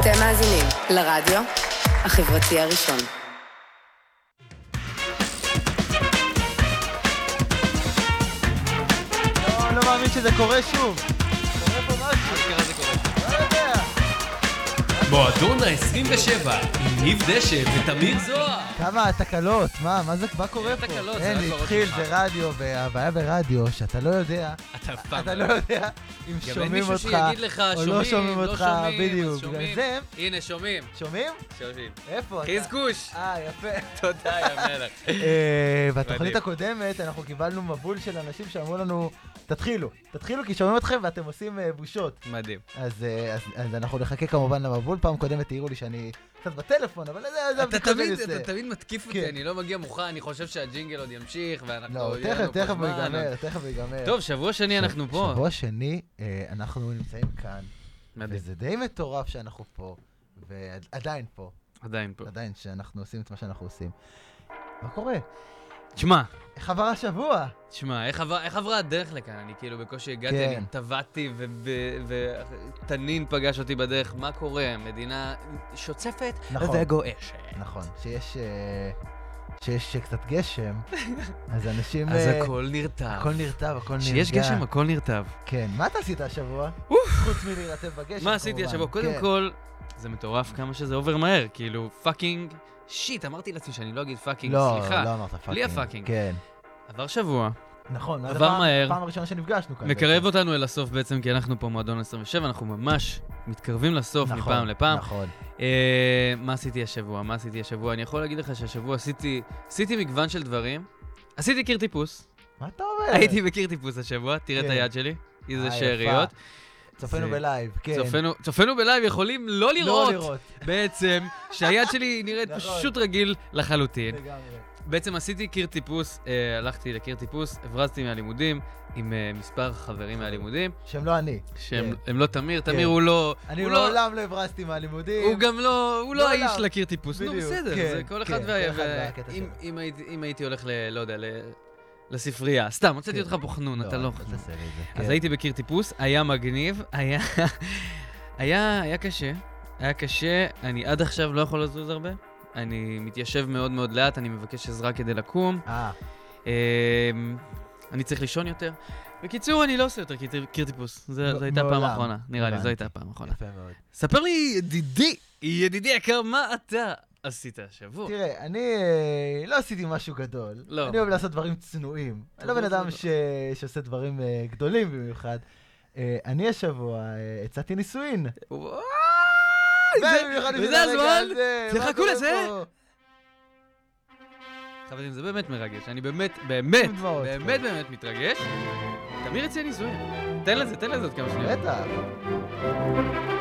אתם מאזינים לרדיו החברתי הראשון. לא, לא מאמין שזה קורה שוב. קורה פה משהו. מועדון ה-27, עם ניב דשא ותמיר זוהר. כמה תקלות, מה, מה זה, מה קורה פה? תקלות, זה אין, רק בראש התחיל, שלך. זה רדיו, והבעיה ברדיו, שאתה לא יודע, אתה אף פעם אתה לא יודע אם גם אין שומעים מישהו אותך, שיגיד לך, או שומעים, לא שומעים לא אותך, שומעים, אז בדיוק. שומעים. בגלל זה, הנה, שומעים. שומעים? שומעים. איפה? אתה? חזקוש. אה, יפה. תודה, יא מלך. אה, בתוכנית מדהים. הקודמת אנחנו קיבלנו מבול של אנשים שאמרו לנו, תתחילו, תתחילו כי שומעים אתכם ואתם עושים אה, בושות. מדהים. אז, אה, אז, אז אנחנו נחכה כמובן למבול, פעם קודמת העירו לי שאני קצת בטלפון, אבל זה, הבדיקות שאני עושה. אתה תמיד מתקיף אותי, כן. אני לא מגיע מוכן, אני חושב שהג'ינגל עוד ימשיך, ואנחנו... לא, תכף, תכף הוא. ייגמר, תכף הוא ייגמר. טוב, שבוע שני אנחנו פה. שבוע שני, אה, אנחנו נמצאים כאן, מדהים. וזה די מטורף שאנחנו פה, ועדיין פה, עדיין פה. עדיין שאנחנו עושים את מה שאנחנו עושים. מה קורה? תשמע, איך עבר השבוע? תשמע, איך עבר- איך עברה הדרך לכאן? אני כאילו בקושי הגעתי, כן. אני טבעתי, ותנין פגש אותי בדרך, מה קורה? מדינה שוצפת נכון. וגועשת. נכון, שיש... אה, שיש קצת גשם, אז אנשים... אז אה, הכל נרטב. הכל נרטב, הכל נרגע. כשיש גשם, הכל נרטב. כן, מה אתה עשית השבוע? חוץ מלהירטב בגשם, מה עשיתי כמובן. השבוע? קודם כן. כל, זה מטורף כמה שזה עובר מהר, כאילו, fucking... shit, אמרתי לעצמי שאני לא אגיד fucking, לא, סליחה. לא אמרת fucking. בלי ה fucking. כן. עבר שבוע, נכון, עבר פעם- מהר. פעם הראשונה שנפגשנו כאן. מקרב בעצם. אותנו אל הסוף בעצם, כי אנחנו פה מועדון 27, אנחנו ממש מתקרבים לסוף נכון, מפעם לפעם. נכון. אה, מה עשיתי השבוע? מה עשיתי השבוע? אני יכול להגיד לך שהשבוע עשיתי, עשיתי מגוון של דברים. עשיתי קיר טיפוס. מה אתה אומר? הייתי בקיר טיפוס השבוע, תראה את כן. היד שלי. איזה אה, שאריות. צופינו זה- ב live, כן. צופינו- צופינו ב live יכולים לא לא לראות לראות. בעצם שהיד שלי נראית נכון. פשוט רגיל לחלוטין. בעצם עשיתי קיר טיפוס, אה, הלכתי לקיר טיפוס, הברזתי מהלימודים עם אה, מספר חברים מהלימודים, שהם לא אני. שהם כן. לא תמיר, כן. תמיר הוא לא... אני הוא לא- מעולם לא הברזתי מהלימודים. הוא גם לא, הוא לא מעולם. האיש לקיר טיפוס, נו בדיוק, בסדר, כן, זה כל אחד כן, וה... אחד וה- והקטע אם-. אם הייתי- אם הייתי הולך ל... לא יודע, ל... לספרייה, סתם, הוצאתי כן. אותך פה חנון, אתה לא אל חנון. אז כן. הייתי בקיר טיפוס, היה מגניב, היה... היה, היה קשה, היה קשה, אני עד עכשיו לא יכול לזוז הרבה. אני מתיישב מאוד מאוד לאט, אני מבקש עזרה כדי לקום. אה, אמ, אני צריך לישון יותר. בקיצור, אני לא עושה יותר קיר- טיפוס. זו מ- זו הייתה הפעם מעולם. האחרונה, נראה לי, זו. הייתה הפעם האחרונה. יפה מאוד. ספר לי, ידידי, ידידי יקר, מה אתה עשית השבוע? תראה, אני אה, לא עשיתי משהו גדול. לא. אני אוהב לעשות דברים צנועים. אני לא בן אדם. ש- שעושה דברים אה, גדולים במיוחד. אה, אני השבוע הצעתי נישואין. וזה הרגע הזמן? הזה, מה תחכו קורה לזה. פה? חברים, זה באמת מרגש. אני באמת, באמת, עם דמעות באמת פה. באמת מתרגש. תמיר הציע נישואים. תן לזה, תן לזה עוד כמה שניות. בטח.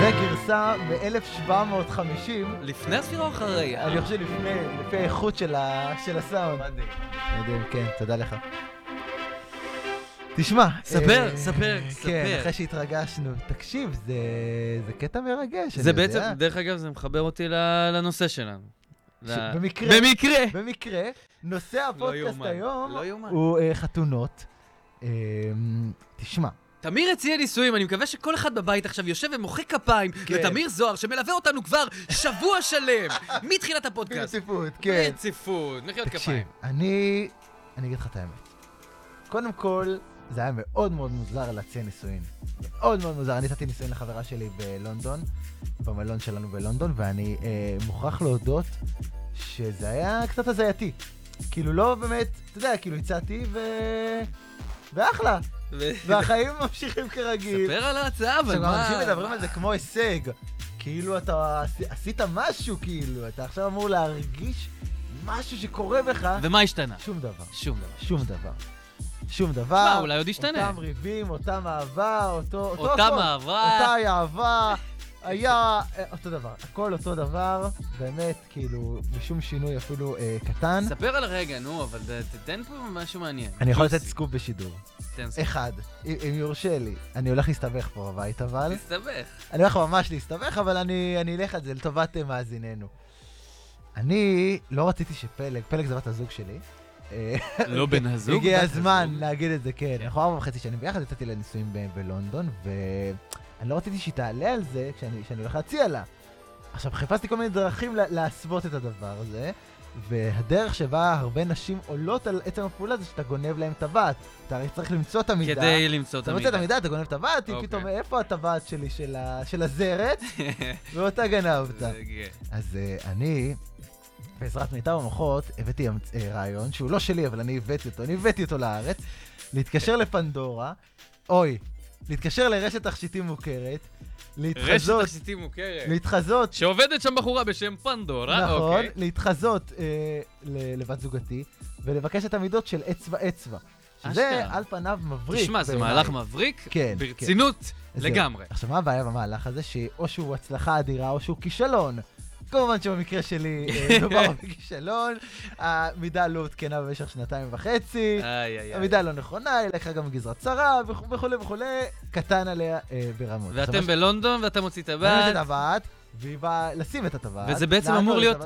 זה גרסה ב-1750, לפני הספירה או אחרי? אני חושב לפני, לפי האיכות של ה- של הסאונד. מדהים. מדהים, כן, תודה לך. תשמע, ספר, אה, ספר, כן, ספר. אחרי שהתרגשנו, תקשיב, זה, זה קטע מרגש. זה בעצם, יודע. דרך אגב, זה מחבר אותי לנושא שלנו. ש- ל- במקרה, במקרה! במקרה, נושא הפודקאסט יאומן, היום לא. הוא אה, חתונות. אה, תשמע, תמיר הציע נישואים, אני מקווה שכל אחד בבית עכשיו יושב ומוחא כפיים כן. לתמיר זוהר, שמלווה אותנו כבר שבוע שלם, מתחילת הפודקאסט. ברציפות, כן. ברציפות, מחיאות תקשיב, כפיים. אני, אני אגיד לך את האמת. קודם כל, זה היה מאוד מאוד מוזר להציע נישואין. מאוד מאוד מוזר. אני נתתי נישואין לחברה שלי בלונדון, במלון שלנו בלונדון, ואני אה, מוכרח להודות שזה היה קצת הזייתי. כאילו, לא באמת, אתה יודע, כאילו הצעתי ו... ואחלה. והחיים ממשיכים כרגיל. ספר על ההצעה, אבל עכשיו, מה... אנשים מדברים על זה כמו הישג. כאילו אתה עשי- עשית משהו, כאילו. אתה עכשיו אמור להרגיש משהו שקורה בך. ומה השתנה? שום דבר. שום דבר. שום דבר. שום דבר. מה, אולי עוד ישתנה. אותם ריבים, אותם אהבה, אותו... אותם. אהבה. אותה אהבה. היה אה, אותו דבר. הכל אותו דבר, באמת, כאילו, בשום שינוי אפילו אה, קטן. ספר על הרגע, נו, אבל תתן פה משהו מעניין. אני יכול לתת. סקופ בשידור. תן סקופ. אחד, אם יורשה לי. אני הולך להסתבך פה בבית, אבל... תסתבך. אני הולך ממש להסתבך, אבל אני, אני אלך על זה לטובת אה, מאזיננו. אני לא רציתי שפלג, פלג זה בת הזוג שלי. אה, לא בן הזוג? הגיע הזמן. להגיד את זה, כן. אנחנו ארבע וחצי שנים ביחד, הצעתי לה נישואים ב- בלונדון, אני לא רציתי שהיא תעלה על זה כשאני, כשאני הולך להציע לה. עכשיו, חיפשתי כל מיני דרכים לה- להסוות את הדבר הזה, והדרך שבה הרבה נשים עולות על עצם הפעולה זה שאתה גונב להם טבעת. אתה הרי צריך למצוא את המידה. כדי למצוא את אתה מוצא את המידה. המידה, אתה גונב טבעת, היא אוקיי. פתאום, איפה הטבעת שלי של, ה, של הזרת? ואותה גנבת. אז uh, אני, בעזרת מיטב המוחות, הבאתי המצ- אה, רעיון שהוא לא שלי, אבל אני הבאתי אותו, אני הבאתי אותו לארץ, להתקשר לפנדורה, אוי, להתקשר לרשת תכשיטים מוכרת, רשת להתחזות, תכשיטים מוכרת. להתחזות, שעובדת שם בחורה בשם פנדורה, נכון, אוקיי. להתחזות אה, ל- לבת זוגתי, ולבקש את המידות של אצבע אצבע. שזה. על פניו מבריק. תשמע, זה. מהלך מבריק, כן, ברצינות זהו. לגמרי. עכשיו, מה הבעיה במהלך הזה? שאו שהוא הצלחה אדירה או שהוא כישלון. כמובן שבמקרה שלי אה, מדובר בכישלון, המידה לא עודכנה במשך שנתיים וחצי. המידה לא נכונה, היא לקחה גם גזרה צרה וכו'- וכולי וכולי, קטן עליה אה, ברמות. ואתם בלונדון ואתה מוציא ש- שמים את טבעת. והיא באה לשים את הטבעת. וזה בעצם אמור להיות-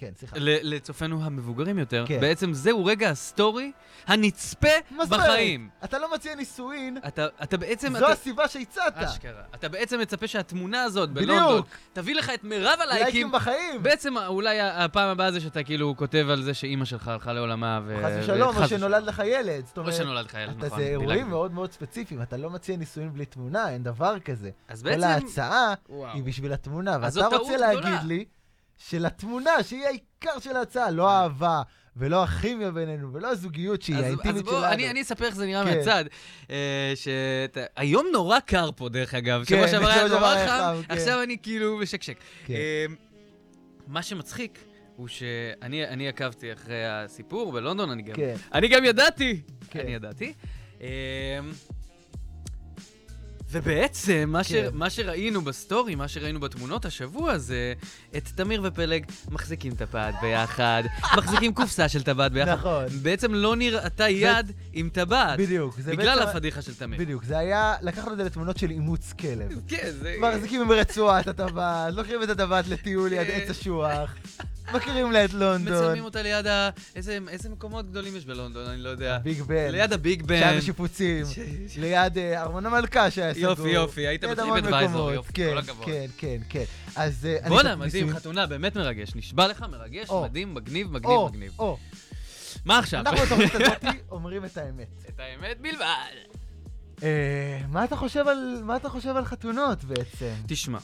כן, סליחה. לצופינו המבוגרים יותר, כן. בעצם זהו רגע ה story הנצפה? בחיים. אתה לא מציע נישואין, אתה, אתה בעצם, זו אתה, הסיבה שהצעת. אשכרה, אתה בעצם מצפה שהתמונה הזאת בדיוק. בלונדון תביא לך את מירב הלייקים. לייקים בחיים. בעצם אולי הפעם הבאה זה שאתה כאילו כותב על זה שאימא שלך הלכה לעולמה ו... חס ושלום, או שנולד לך ילד. זאת או אומרת, שנולד לך ילד, אתה נכון. זה אירועים. מאוד מאוד ספציפיים, אתה לא מציע נישואין בלי תמונה, אין דבר כזה. אז כל בעצם... ההצעה וואו. היא בשביל התמונה, ואתה רוצה להגיד גדולה. לי שלתמונה, שהיא העיקר של ההצעה, לא האהבה, ולא הכימיה בינינו, ולא הזוגיות שהיא אז, האינטימית אז בוא, שלנו. אני, אני אספר איך זה נראה כן. מהצד. אה, שת... היום נורא קר פה, דרך אגב. כן, שבוע שעבר היה נורא חם, כן. עכשיו אני כאילו בשקשק. כן. אה, מה שמצחיק הוא שאני אני עקבתי אחרי הסיפור בלונדון, אני גם, כן, אני גם ידעתי. כן. אני ידעתי. אה, ובעצם, מה, ש... כן. מה שראינו ב story, מה שראינו בתמונות השבוע, זה את תמיר ופלג מחזיקים טבעת ביחד, מחזיקים קופסה של טבעת ביחד. נכון. בעצם לא נראתה יד עם טבעת, בדיוק. זה בגלל בעצם- הפדיחה של תמיר. בדיוק, זה היה, לקחנו את זה לתמונות של אימוץ כלב. כן, זה... מחזיקים עם רצועה את הטבעת, לוקחים את הטבעת לטיול ליד כן. עץ אשוח, מכירים לה את לונדון, מצלמים אותה ליד ה... איזה, איזה מקומות גדולים יש בלונדון, אני לא יודע. ביג בן, ליד הביג בן. שהיה בשיפוצים, ש- ש- ליד אה, ארמון המלכה שהיה. יופי, יופי, היית ליד בטריפ אדוויזור. יופי, כן, כל הכבוד. כן, כן, כן. אז אה, אני בואנה, מדהים, חתונה, באמת מרגש. נשבע לך, מרגש. מדהים, מגניב, מגניב, מגניב. או, מה עכשיו? אנחנו בתוכנית הזאת אומרים את האמת. את האמת בלבד. אה, מה אתה חושב על- חתונות בעצם? תשמע,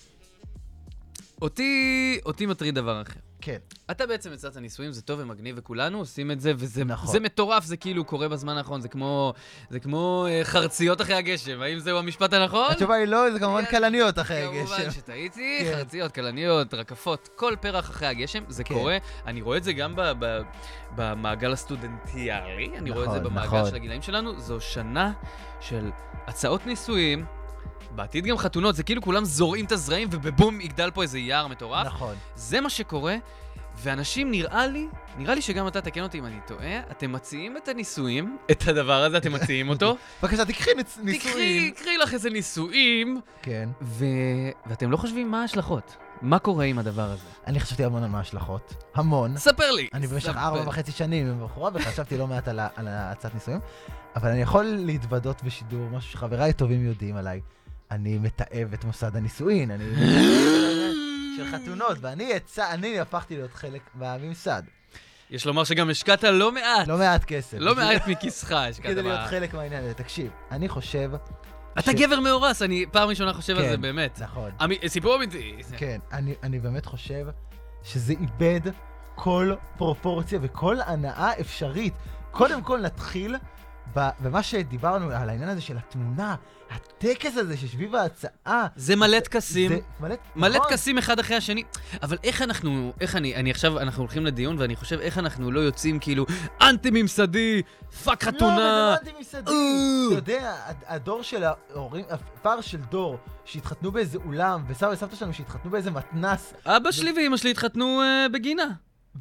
אותי מטריד דבר אחר. כן, אתה בעצם יצאת נישואים, זה טוב ומגניב, וכולנו עושים את זה, וזה נכון. זה מטורף, זה כאילו קורה בזמן האחרון, זה כמו, זה כמו אה, חרציות אחרי הגשם, האם זהו המשפט הנכון? התשובה היא לא, זה כמובן כן, כלניות אחרי כמובן הגשם. שטעיתי, כן. חרציות, כלניות, רקפות, כל פרח אחרי הגשם, זה כן. קורה. אני רואה את זה גם ב- ב- במעגל הסטודנטיאלי, אני רואה את זה נכון, במעגל נכון. של הגילאים שלנו. זו שנה של הצעות נישואים, בעתיד גם חתונות, זה כאילו כולם זורעים את הזרעים ובבום יגדל פה איזה יער מטורף. נכון. זה מה שקורה, ואנשים, נראה לי, נראה לי שגם אתה, תקן אותי אם אני טועה, אתם מציעים את הנישואים, את הדבר הזה, אתם מציעים אותו. בבקשה, תקחי ניצ- תקחי, נישואים. קחי לך איזה נישואים, כן. ו... ואתם לא חושבים מה ההשלכות. מה קורה עם הדבר הזה? אני חשבתי המון על מה ההשלכות. המון. ספר לי. אני במשך. ארבע וחצי שנים עם בחורה, וחשבתי לא מעט על על הצעת נישואים, אבל אני יכול להתוודות בשידור, משהו שחבריי הטובים יודעים עליי. אני מתעב את מוסד הנישואין, אני של חתונות, ואני יצא, אני הפכתי להיות חלק מהממסד. יש לומר שגם השקעת לא מעט, לא מעט כסף. לא מעט מכיסך השקעת. כדי להיות חלק מהעניין הזה. תקשיב, אני חושב... אתה גבר מאורס, אני פעם ראשונה חושב על כן. זה באמת. נכון. סיפור אמיתי. כן, אני, באמת חושב שזה איבד כל פרופורציה וכל הנאה אפשרית. קודם כל נתחיל במה שדיברנו על העניין הזה של התמונה, הטקס הזה שסביב ההצעה. זה מלא טקסים. זה מלא, מלא נכון. טקסים אחד אחרי השני, אבל איך אנחנו, איך אני, אני עכשיו, אנחנו הולכים לדיון ואני חושב איך אנחנו לא יוצאים כאילו אנטי ממסדי, fuck לא, חתונה. אבל זה לא אנטי-ממסדי. אה. אתה יודע, הד- הדור של ההורים, הפער של דור שהתחתנו באיזה אולם, וסבא וסבתא שלנו שהתחתנו באיזה מתנס, אבא שלי ואימא שלי התחתנו אה, בגינה,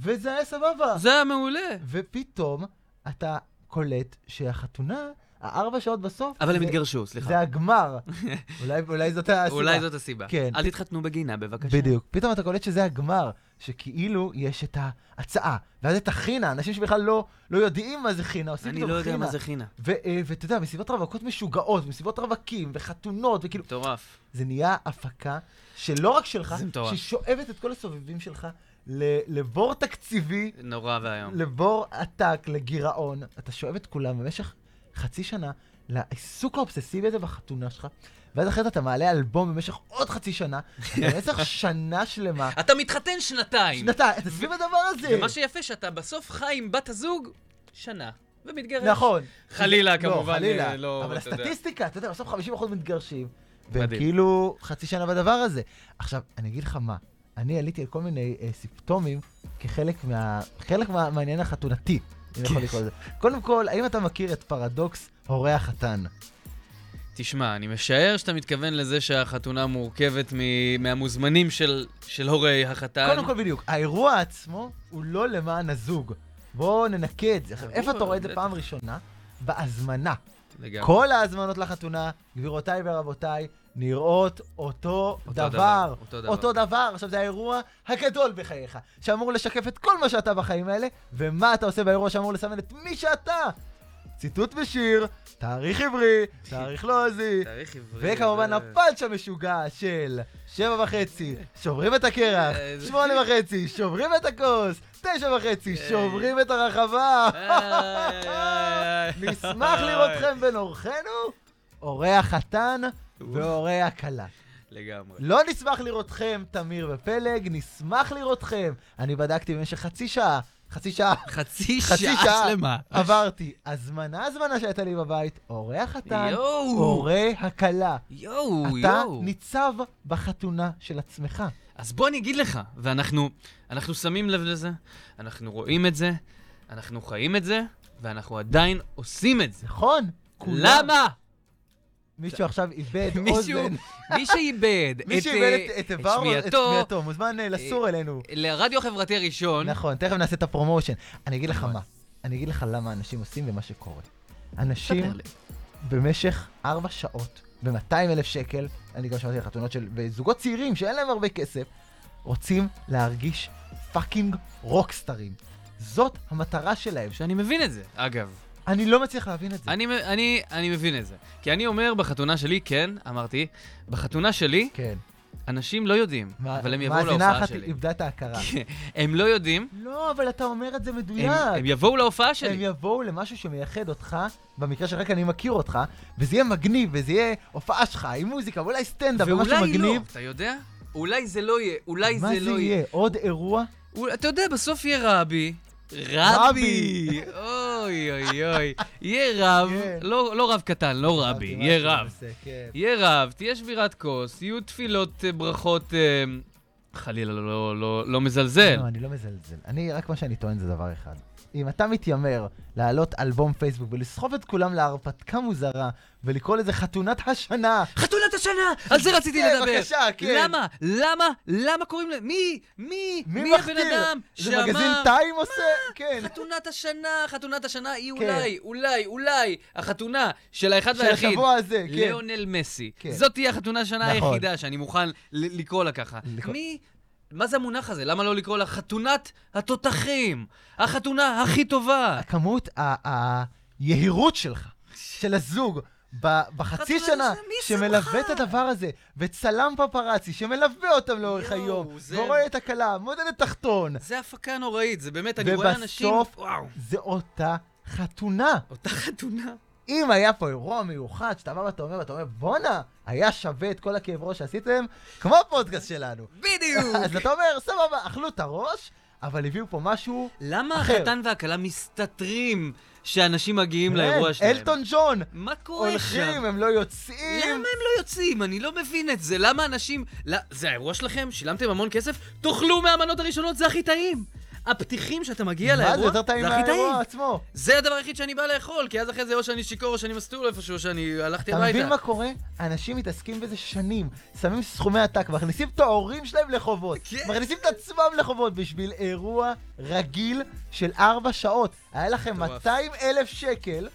וזה היה סבבה. זה היה מעולה. ופתאום אתה קולט שהחתונה, הארבע שעות בסוף, אבל הם התגרשו, סליחה. זה הגמר. אולי, אולי זאת הסיבה. אולי זאת הסיבה. כן. אל תתחתנו בגינה, בבקשה. בדיוק. פתאום אתה קולט שזה הגמר. שכאילו יש את ההצעה, ואז את החינה, אנשים שבכלל לא, לא יודעים מה זה חינה, עושים אני לא יודע חינה. מה זה חינה. אה, ואתה יודע, מסיבות רווקות משוגעות, מסיבות רווקים, וחתונות, וכאילו, מטורף. זה נהיה הפקה שלא רק שלך. ששואבת את כל הסובבים שלך ל- לבור תקציבי, נורא ואיום. לבור עתק, לגירעון. אתה שואב את כולם במשך חצי שנה לעיסוק האובססיבי הזה בחתונה שלך, ואז אחרי זה אתה מעלה אלבום במשך עוד חצי שנה, במשך שנה שלמה. אתה מתחתן שנתיים. שנתיים, אתה סביב הדבר הזה. ומה שיפה שאתה בסוף חי עם בת הזוג שנה, ומתגרש. נכון. חלילה, לא, כמובן, חלילה. אה, לא, אבל. הסטטיסטיקה, אתה יודע, בסוף 50% מתגרשים. והם. כאילו חצי שנה בדבר הזה. עכשיו, אני אגיד לך מה, אני עליתי על כל מיני אה, סימפטומים כחלק מה... חלק מה- מהעניין החתונתי, אם יכול לקרוא לזה. קודם כל, האם אתה מכיר את פרדוקס הורי החתן? תשמע, אני משער שאתה מתכוון לזה שהחתונה מורכבת מ- מהמוזמנים של, של הורי החתן. קודם כל, בדיוק, האירוע עצמו הוא לא למען הזוג. בואו ננקה את זה. עכשיו, איפה אתה רואה את זה. פעם ראשונה? בהזמנה. לגמרי. כל ההזמנות לחתונה, גבירותיי ורבותיי, נראות אותו אותו דבר. דבר, אותו דבר. אותו דבר. עכשיו, זה האירוע הגדול בחייך, שאמור לשקף את כל מה שאתה בחיים האלה, ומה אתה עושה באירוע שאמור לסמן את מי שאתה. ציטוט בשיר, תאריך עברי, תאריך לועזי, תאריך עברי. וכמובן הפאנץ' המשוגע של שבע וחצי, שוברים את הקרח, שמונה וחצי, שוברים את הכוס, תשע וחצי. שוברים את הרחבה. נשמח לראותכם בין אורחינו, הורי החתן והורי הכלה. לגמרי. לא נשמח לראותכם, תמיר ופלג, נשמח לראותכם. אני בדקתי במשך חצי שעה, חצי שעה, חצי חצי שעה שלמה. עברתי הזמנה הזמנה שהייתה לי בבית, החתן, יואו. הורי הכלה. יואו, אתה יואו. ניצב בחתונה של עצמך. אז בוא אני אגיד לך, ואנחנו אנחנו שמים לב לזה, אנחנו רואים את זה, אנחנו חיים את זה, ואנחנו עדיין עושים את זה. נכון? כולם. למה? מישהו עכשיו איבד אוזן. מי שאיבד את, אה, שמיעתו מוזמן אה, לסור אלינו. לרדיו החברתי הראשון, נכון, תכף נעשה את הפרומושן. אני אגיד לך נכון. מה, אני אגיד לך למה אנשים עושים ומה שקורה. אנשים. במשך ארבע שעות, ב-200 אלף שקל, אני גם שמעתי על חתונות של זוגות צעירים שאין להם הרבה כסף, רוצים להרגיש fucking רוקסטרים. זאת המטרה שלהם. שאני מבין את זה, אגב. אני לא מצליח להבין את זה. אני, אני, אני מבין את זה. כי אני אומר בחתונה שלי, כן, אמרתי, בחתונה שלי, כן. אנשים לא יודעים, מה- אבל הם יבואו מאזינה להופעה אחת שלי. איבדה את ההכרה. הם לא יודעים, לא, אבל אתה אומר את זה מדויק. הם, הם יבואו להופעה הם שלי. יבואו למשהו שמייחד אותך, במקרה שלך כי אני מכיר אותך, וזה יהיה מגניב, וזה יהיה הופעה שלך עם מוזיקה, ואולי סטנדאפ, ומשהו ואולי לא, מגניב. אתה יודע? אולי זה לא יהיה, אולי מה זה זה לא יהיה. יהיה? עוד אירוע? אתה יודע, בסוף יהיה רבי. רבי. אוי אוי אוי. יהיה רב, כן. לא לא רב קטן, לא רבי, יהיה רב. כן. יהיה רב, תהיה שבירת כוס, יהיו תפילות, אה, ברכות, אה, חלילה, לא- לא- לא- לא מזלזל. לא, אני לא מזלזל. אני, רק מה שאני טוען זה דבר אחד. אם אתה מתיימר להעלות אלבום פייסבוק ולסחוב את כולם להרפתקה מוזרה ולקרוא לזה חתונת השנה, חתונת השנה! על זה רציתי כן, לדבר. בבקשה, כן. למה? למה? למה קוראים ל... מי? מי? מי מי הבן? אדם זה מגזין טיים עושה? כן. חתונת השנה, חתונת השנה היא כן. אולי, אולי, אולי החתונה של האחד של והיחיד. השבוע הזה, כן. ליאונל מסי. כן. זאת תהיה החתונה השנה נכון. היחידה שאני מוכן לקרוא לה ככה. מי... מה זה המונח הזה? למה לא לקרוא לה חתונת התותחים? החתונה הכי טובה. הכמות, היהירות שלך, של הזוג, בחצי שנה, שמלווה? את הדבר הזה, וצלם פפרצי שמלווה אותם לאורך היום, זה- ורואה את הכלה, מודדת תחתון, זה הפקה נוראית, זה באמת, אני רואה אנשים... ובסוף. זה אותה חתונה. אותה חתונה. אם היה פה אירוע מיוחד, שאתה בא ואתה אומר, ואתה אומר, בואנה, היה שווה את כל הכאב ראש שעשיתם, כמו הפודקאסט שלנו. בדיוק. אז אתה אומר, סבבה, אכלו את הראש, אבל הביאו פה משהו... למה אחר. החתן והכלה מסתתרים שאנשים מגיעים כן, לאירוע שלהם? אלטון ג'ון, מה קורה שם? הולכים, הם לא יוצאים. למה הם לא יוצאים? אני לא מבין את זה. למה אנשים... לא, זה האירוע שלכם? שילמתם המון כסף? תאכלו מהמנות הראשונות, זה הכי טעים. הפתיחים שאתה מגיע לאירוע, זה יותר טעים. מהאירוע עצמו? זה הדבר היחיד שאני בא לאכול, כי אז אחרי זה או שאני שיכור או שאני מסטול איפשהו, שאני הלכתי אתה הביתה. מבין מה קורה? אנשים מתעסקים בזה שנים, שמים סכומי עתק, מכניסים את ההורים שלהם לחובות, כן. מכניסים את עצמם לחובות בשביל אירוע רגיל של ארבע שעות. היה לכם מטורף. 200 אלף שקל,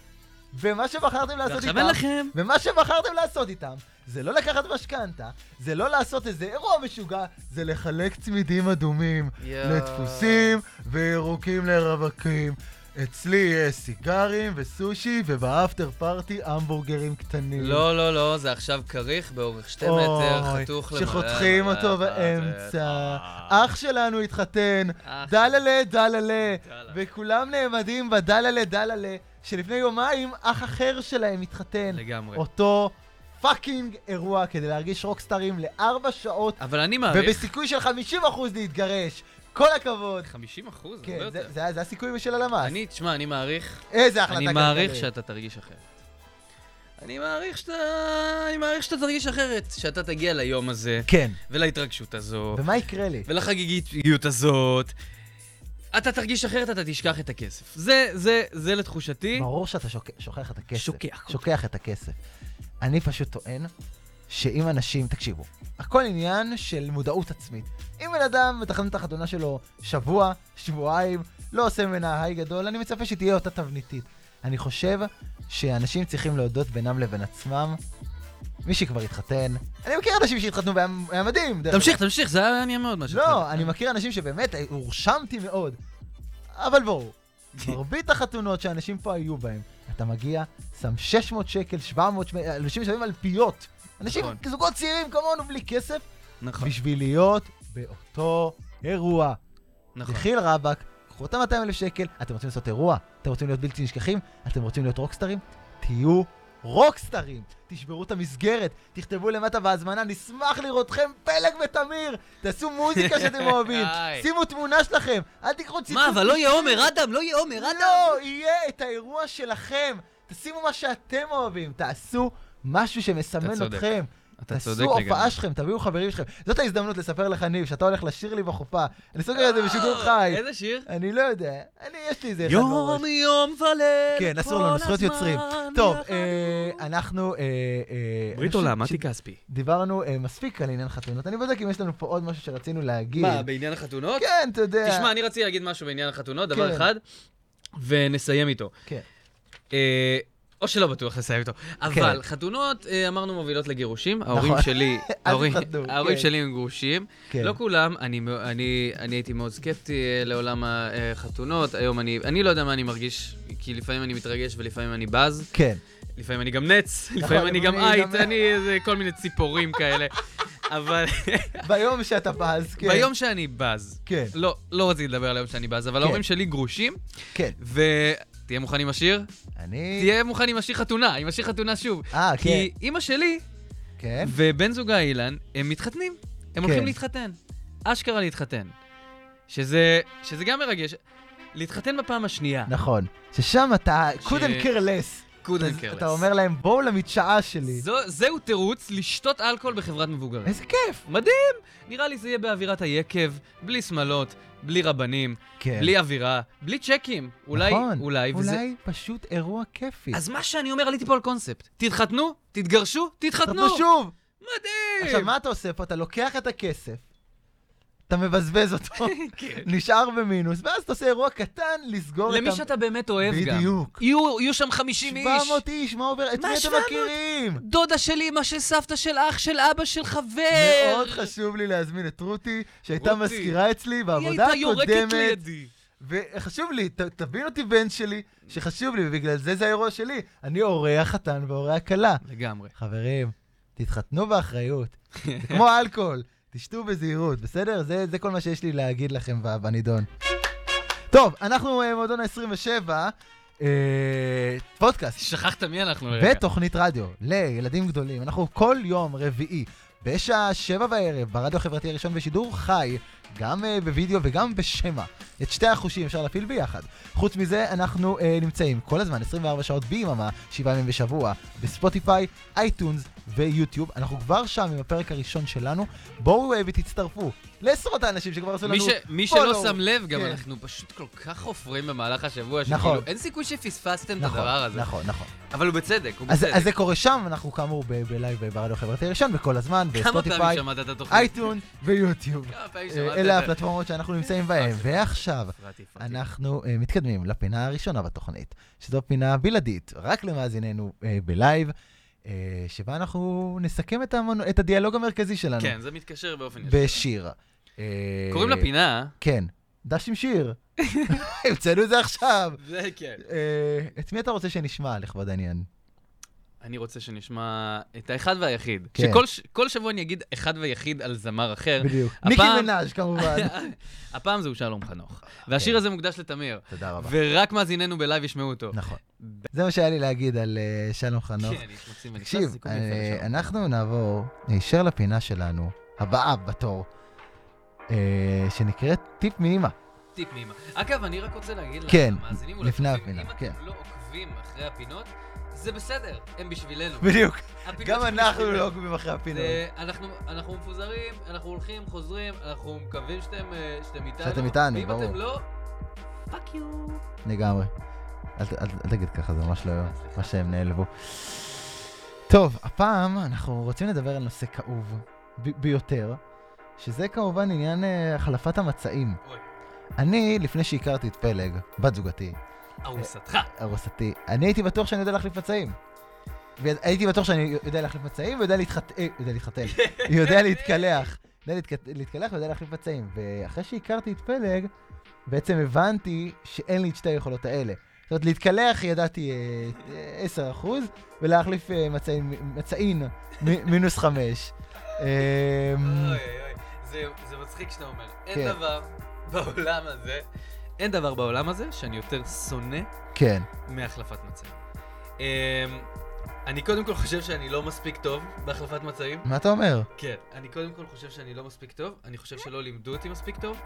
ומה שבחרתם לעשות איתם. ומה שבחרתם לעשות איתם, זה לא לקחת משכנתה, זה לא לעשות איזה אירוע משוגע, זה לחלק צמידים אדומים יואו. לדפוסים וירוקים לרווקים. אצלי יש סיגרים וסושי, ובאפטר פארטי המבורגרים קטנים. לא, לא, לא, זה עכשיו כריך באורך שתי אוי, מטר, חתוך למעלה. שחותכים אותו באמצע. אח שלנו התחתן, דללה דללה, וכולם נעמדים בדללה דללה, שלפני יומיים אח אחר שלהם התחתן. לגמרי. אותו fucking אירוע כדי להרגיש רוקסטרים לארבע שעות, אבל אני מעריך... ובסיכוי של 50% להתגרש. כל הכבוד. 50 אחוז? כן, זה- יותר. זה זה הסיכוי של הלמ"ס. אני, תשמע, אני מעריך... איזה החלטה אני כלכלית. מעריך שאתה תרגיש אחרת. אני מעריך שאתה... אני מעריך שאתה תרגיש אחרת. שאתה תגיע ליום הזה, כן, ולהתרגשות הזו, ומה יקרה לי? ולחגיגיות הזאת. אתה תרגיש אחרת, אתה תשכח את הכסף. זה, זה, זה לתחושתי. ברור שאתה שוק- שוכח את הכסף. שוכח. שוכח את הכסף. אני פשוט טוען שאם אנשים, תקשיבו, הכל עניין של מודעות עצמית. אם בן אדם מתכנן את החתונה שלו שבוע, שבועיים, לא עושה ממנה היי גדול, אני מצפה שתהיה אותה תבניתית. אני חושב שאנשים צריכים להודות בינם לבין עצמם. מי שכבר התחתן, אני מכיר אנשים שהתחתנו והיה היה מדהים. דרך תמשיך, אגב. תמשיך, זה היה מעניין מאוד מה שאתה לא, אני מכיר אנשים שבאמת הורשמתי מאוד. אבל בואו, מרבית החתונות שאנשים פה היו בהם, אתה מגיע, שם 600 שקל, 700 שקל, אנשים משלמים אלפיות. אנשים, נכון. זוגות צעירים כמונו בלי כסף, נכון, בשביל להיות באותו אירוע. נכון. דחיל רבאק, קחו את ה-200 אלף שקל, אתם רוצים לעשות אירוע? אתם רוצים להיות בלתי נשכחים? אתם רוצים להיות רוקסטרים? תהיו רוקסטרים! תשברו את המסגרת, תכתבו למטה בהזמנה, נשמח לראותכם פלג ותמיר! תעשו מוזיקה שאתם אוהבים. שימו תמונה שלכם, אל תיקחו ציטוט. מה, אבל לא יהיה. עומר אדם, לא יהיה עומר אדם. לא, יהיה את האירוע שלכם. תשימו מה שאתם אוהבים, תעשו משהו שמסמן. אתכם. אתה צודק תעשו לגמרי. הופעה שלכם, תביאו חברים שלכם. זאת ההזדמנות לספר לך, ניב, שאתה הולך לשיר לי בחופה. אני סוגר את זה בשידור חי. איזה שיר? אני לא יודע. אני, יש לי איזה אחד יום בראש. יום וליל, כן, אסור לנו, זכויות יוצרים. טוב. אה, אנחנו... אה, אה, ברית עולם, מתי כספי. שדיברנו אה, מספיק על עניין חתונות. אני בודק אם יש לנו פה עוד משהו שרצינו להגיד. מה, בעניין החתונות? כן, אתה יודע. תשמע, אני רציתי להגיד משהו בעניין החתונות, דבר כן. אחד, ונסיים איתו. כן. אה, או שלא בטוח לסיים איתו. אבל כן. חתונות, אה, אמרנו, מובילות לגירושים. ההורים נכון. שלי, אל ההורים- ההורים כן. שלי הם גרושים. כן. לא כולם, אני אני- אני הייתי מאוד סקפטי אה, לעולם החתונות. היום אני אני לא יודע מה אני מרגיש, כי לפעמים אני מתרגש ולפעמים אני בז. כן. לפעמים אני גם נץ, לפעמים אני גם אייט, אני איזה כל מיני ציפורים כאלה. אבל ביום שאתה בז, כן. ביום שאני בז, כן, לא, לא רציתי לדבר על היום שאני בז, אבל כן. ההורים שלי גרושים, כן. ותהיה מוכן עם השיר? אני... תהיה מוכן עם השיר חתונה, עם השיר חתונה שוב. אה, כן. כי אימא שלי כן. ובן זוגה אילן, הם מתחתנים. הם הולכים כן. להתחתן. אשכרה להתחתן. שזה, שזה גם מרגש. להתחתן בפעם השנייה. נכון. ששם אתה couldn't care less. Couldn't care אתה less. אומר להם, בואו למדשאה שלי. זו, זהו תירוץ לשתות אלכוהול בחברת מבוגרים. איזה כיף. מדהים! נראה לי זה יהיה באווירת היקב, בלי שמלות, בלי רבנים, כן. בלי אווירה, בלי צ'קים. אולי, נכון. אולי, וזה... אולי פשוט אירוע כיפי. אז מה שאני אומר, עליתי פה על קונספט. תתחתנו, תתגרשו, תתחתנו. תתחתנו שוב. מדהים! עכשיו, מה אתה עושה פה? אתה לוקח את הכסף, אתה מבזבז אותו, כן. נשאר במינוס, ואז אתה עושה אירוע קטן לסגור את למי שאתה באמת אוהב גם. בדיוק. יהיו, יהיו שם 50 איש. 700 איש, מה עובר? את מי אתם 700? מכירים? דודה של אמא, של סבתא, של אח, של אבא, של חבר. מאוד חשוב לי להזמין את רותי, שהייתה. מזכירה אצלי היא בעבודה הייתה יורקת הקודמת. לידי. וחשוב לי, ת, תבין אותי בן שלי, שחשוב לי, ובגלל זה זה האירוע שלי. אני הורי החתן והורי הכלה. לגמרי. חברים, תתחתנו באחריות. זה כמו אלכוהול, תשתו בזהירות, בסדר? זה, זה כל מה שיש לי להגיד לכם בנידון. טוב, אנחנו אה, מועדון ה-27, אה, פודקאסט שכחת מי אנחנו רגע. ותוכנית רדיו לילדים גדולים. אנחנו כל יום רביעי בשעה שבע בערב ברדיו החברתי הראשון בשידור חי, גם uh, בווידאו וגם בשמע. את שתי החושים אפשר להפעיל ביחד. חוץ מזה, אנחנו uh, נמצאים כל הזמן, 24 שעות ביממה, שבעה ימים בשבוע, בספוטיפיי, אייטונס ויוטיוב. אנחנו כבר שם עם הפרק הראשון שלנו. בואו uh, ותצטרפו לעשרות האנשים שכבר עשו לנו מי, ש... מי שלא. שם לב, גם כן. אנחנו פשוט כל כך חופרים במהלך השבוע, נכון. שכאילו אין סיכוי שפספסתם את נכון, הדבר הזה. נכון, נכון. אבל הוא בצדק, הוא אז, בצדק. אז זה קורה שם, אנחנו כאמור ב live ברדיו החברתי הראשון, בכל הזמן, ב Spotify, את? iTunes ו YouTube. אה, את אלה? הפלטפורמות שאנחנו נמצאים בהן. ועכשיו, הפרעתי, הפרעתי. אנחנו אה, מתקדמים לפינה הראשונה בתוכנית, שזו פינה בלעדית, רק למאזיננו אה, ב live. אה, שבה אנחנו נסכם את, המונו, את הדיאלוג המרכזי שלנו כן, זה מתקשר באופן ישיר. בשיר. אה, קוראים לפינה, כן, דש עם שיר. המצאנו את זה עכשיו. זה כן. אה, את מי אתה רוצה שנשמע, לכבוד העניין? אני רוצה שנשמע את האחד והיחיד. כן. שכל כל שבוע אני אגיד אחד ויחיד על זמר אחר. בדיוק. הפעם- ניקי מנאז' כמובן. הפעם זהו שלום חנוך. והשיר הזה מוקדש לתמיר. תודה רבה. ורק מאזיננו בלייב ישמעו אותו. נכון. זה מה שהיה לי להגיד על אה, שלום חנוך. כן, תקשיב, אה. אנחנו נעבור ישר לפינה שלנו, הבאה בתור, אה, שנקראת טיפ מאמא. טיפ מאמא. אגב, אני רק רוצה להגיד כן, למאזינים לפני ולצופים, הפינה, אם כן. אתם לא עוקבים אחרי הפינות, זה בסדר, הם בשבילנו. בדיוק. גם אנחנו. לא עוקבים אחרי הפינות. אנחנו, אנחנו מפוזרים, אנחנו הולכים, חוזרים, אנחנו מקווים שאתם, שאתם איתנו. שאתם איתנו, ואם ברור. אתם לא, fuck you. לגמרי. אל ת- אל אל תגיד ככה, זה ממש לא מה שהם נעלבו. טוב, הפעם אנחנו רוצים לדבר על נושא כאוב ביותר, שזה כמובן עניין אה, החלפת המצעים. אוי, אני, לפני שהכרתי את פלג, בת זוגתי, ארוסתך. ארוסתי, אני הייתי בטוח שאני יודע להחליף מצעים. והייתי בטוח שאני יודע להחליף מצעים ויודע להתחת... אה, יודע להתחתן. יודע להתקלח. יודע להתק- להתקלח ויודע להחליף מצעים. ואחרי שהכרתי את פלג, בעצם הבנתי שאין לי את שתי היכולות האלה. זאת אומרת, להתקלח ידעתי אה, 10%, ולהחליף אה, מצעין מינוס 5. אוי, אוי, זה, זה מצחיק שאתה אומר. אין כן. דבר בעולם הזה, אין דבר בעולם הזה שאני יותר שונא כן. מהחלפת מצעים. אמ, אני קודם כל חושב שאני לא מספיק טוב בהחלפת מצעים. מה אתה אומר? כן, אני קודם כל חושב שאני לא מספיק טוב, אני חושב שלא לימדו אותי מספיק טוב.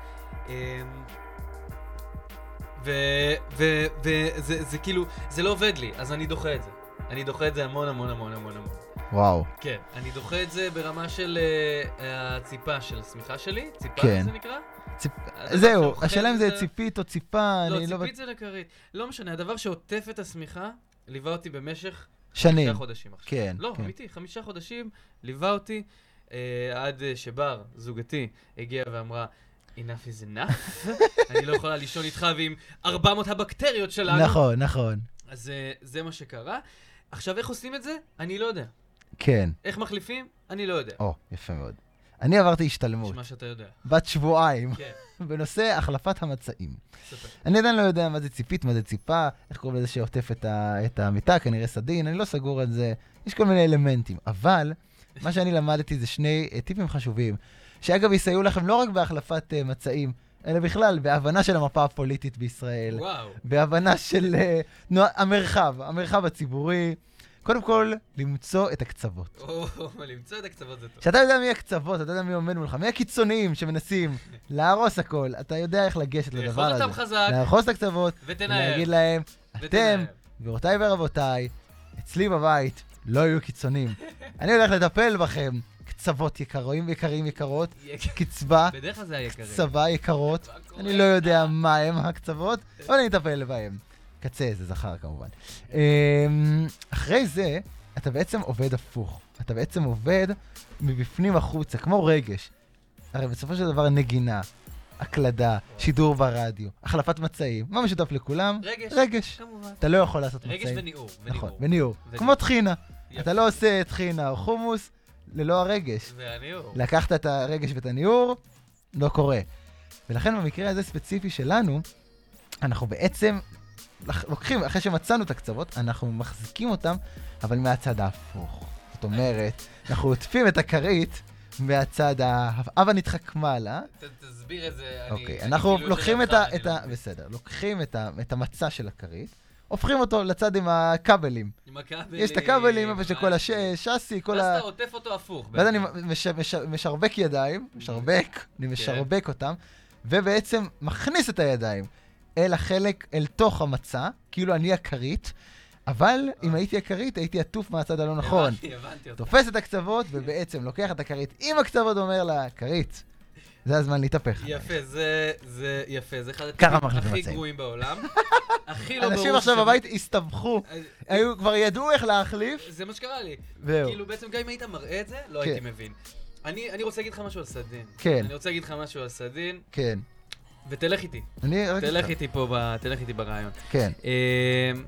וזה זה כאילו, זה לא עובד לי, אז אני דוחה את זה. אני דוחה את זה המון המון המון המון המון. וואו. כן, אני דוחה את זה ברמה של אה, הציפה של השמיכה שלי, ציפה כן. זה נקרא? ציפ... זהו, השאלה אם זה ציפית או ציפה, לא, אני לא... ציפית זה לכרית. לא משנה, הדבר שעוטף את השמיכה, ליווה אותי במשך שנים. חמישה חודשים עכשיו. כן, לא, כן. אמיתי, חמישה חודשים ליווה אותי, אה, עד אה, שבר, זוגתי, הגיעה ואמרה, enough is enough, אני לא יכולה לישון איתך ועם 400 הבקטריות שלנו. נכון, נכון. אז אה, זה מה שקרה. עכשיו, איך עושים את זה? אני לא יודע. כן. איך מחליפים? אני לא יודע. או, יפה מאוד. אני עברתי השתלמות, נשמע שאתה יודע. בת שבועיים, כן, בנושא החלפת המצעים. ספר. אני עדיין לא יודע מה זה ציפית, מה זה ציפה, איך קוראים לזה שעוטף את, ה, את המיטה, כנראה סדין, אני לא סגור על זה, יש כל מיני אלמנטים. אבל, מה שאני למדתי זה שני uh, טיפים חשובים, שאגב יסייעו לכם לא רק בהחלפת uh, מצעים, אלא בכלל בהבנה של המפה הפוליטית בישראל, וואו. בהבנה של uh, תנועה, המרחב, המרחב הציבורי. קודם כל, למצוא את הקצוות. או, למצוא את הקצוות זה טוב. כשאתה יודע מי הקצוות, אתה יודע מי עומד מולך, מי הקיצוניים שמנסים להרוס הכל, אתה יודע איך לגשת לדבר לאחוז הזה. אותם חזק, לאחוז את הקצוות, ותנער. ולהגיד להם, אתם. גבירותיי ורבותיי, אצלי בבית לא יהיו קיצונים. אני הולך לטפל בכם. קצוות יקרים, יקרים, יקרות, קצבה, בדרך כלל זה היקרים. קצבה יקרות. אני לא יודע מה הם הקצוות, אבל אני אטפל בהם. קצה, זה זכר כמובן. אמ, אחרי זה, אתה בעצם עובד הפוך. אתה בעצם עובד מבפנים החוצה, כמו רגש. הרי בסופו של דבר נגינה, הקלדה, שידור ברדיו, החלפת מצעים, מה משותף לכולם? רגש. רגש. כמובן. אתה לא יכול לעשות רגש מצעים. וניעור. נכון, וניעור. כמו טחינה. אתה לא עושה טחינה או חומוס ללא הרגש. והניעור. לקחת את הרגש ואת הניעור, לא קורה. ולכן במקרה הזה ספציפי שלנו, אנחנו בעצם לוקחים, אחרי שמצאנו את הקצוות, אנחנו מחזיקים אותם, אבל מהצד ההפוך. זאת אומרת, אנחנו עוטפים את הכרית מהצד ה... הבה נדחק מעלה. תסביר את זה. אוקיי, אנחנו כאילו לוקחים את ה... לא ה... בסדר, לוקחים את המצע של הכרית, הופכים אותו לצד עם הכבלים. עם הכבלים. יש את הכבלים, איפה שכל הבנתי. השאסי, כל ואז ה... אתה עוטף אותו הפוך. ואז אני משרבק ידיים, משרבק, כן. אני משרבק אותם, ובעצם מכניס את הידיים אל החלק, אל תוך המצע, כאילו אני הכרית, אבל אם הייתי הכרית, הייתי עטוף מהצד הלא נכון. הבנתי, הבנתי אותך. תופס את הקצוות, ובעצם לוקח את הכרית עם הקצוות, אומר לה, כרית, זה הזמן להתהפך. יפה, זה, זה יפה, זה אחד הטיפים הכי מצעים. גרועים בעולם. הכי לא ברור. אנשים עכשיו בבית הסתבכו, היו, כבר ידעו איך להחליף, זה מה שקרה לי. זהו. כאילו, בעצם גם אם היית מראה את זה, לא כן. הייתי מבין. אני אני רוצה להגיד לך משהו על סדין. כן. אני רוצה להגיד לך משהו על סדין, כן. ותלך איתי. אני רק... תלך איתי פה, ב- תלך איתי ברעיון. כן. אמ,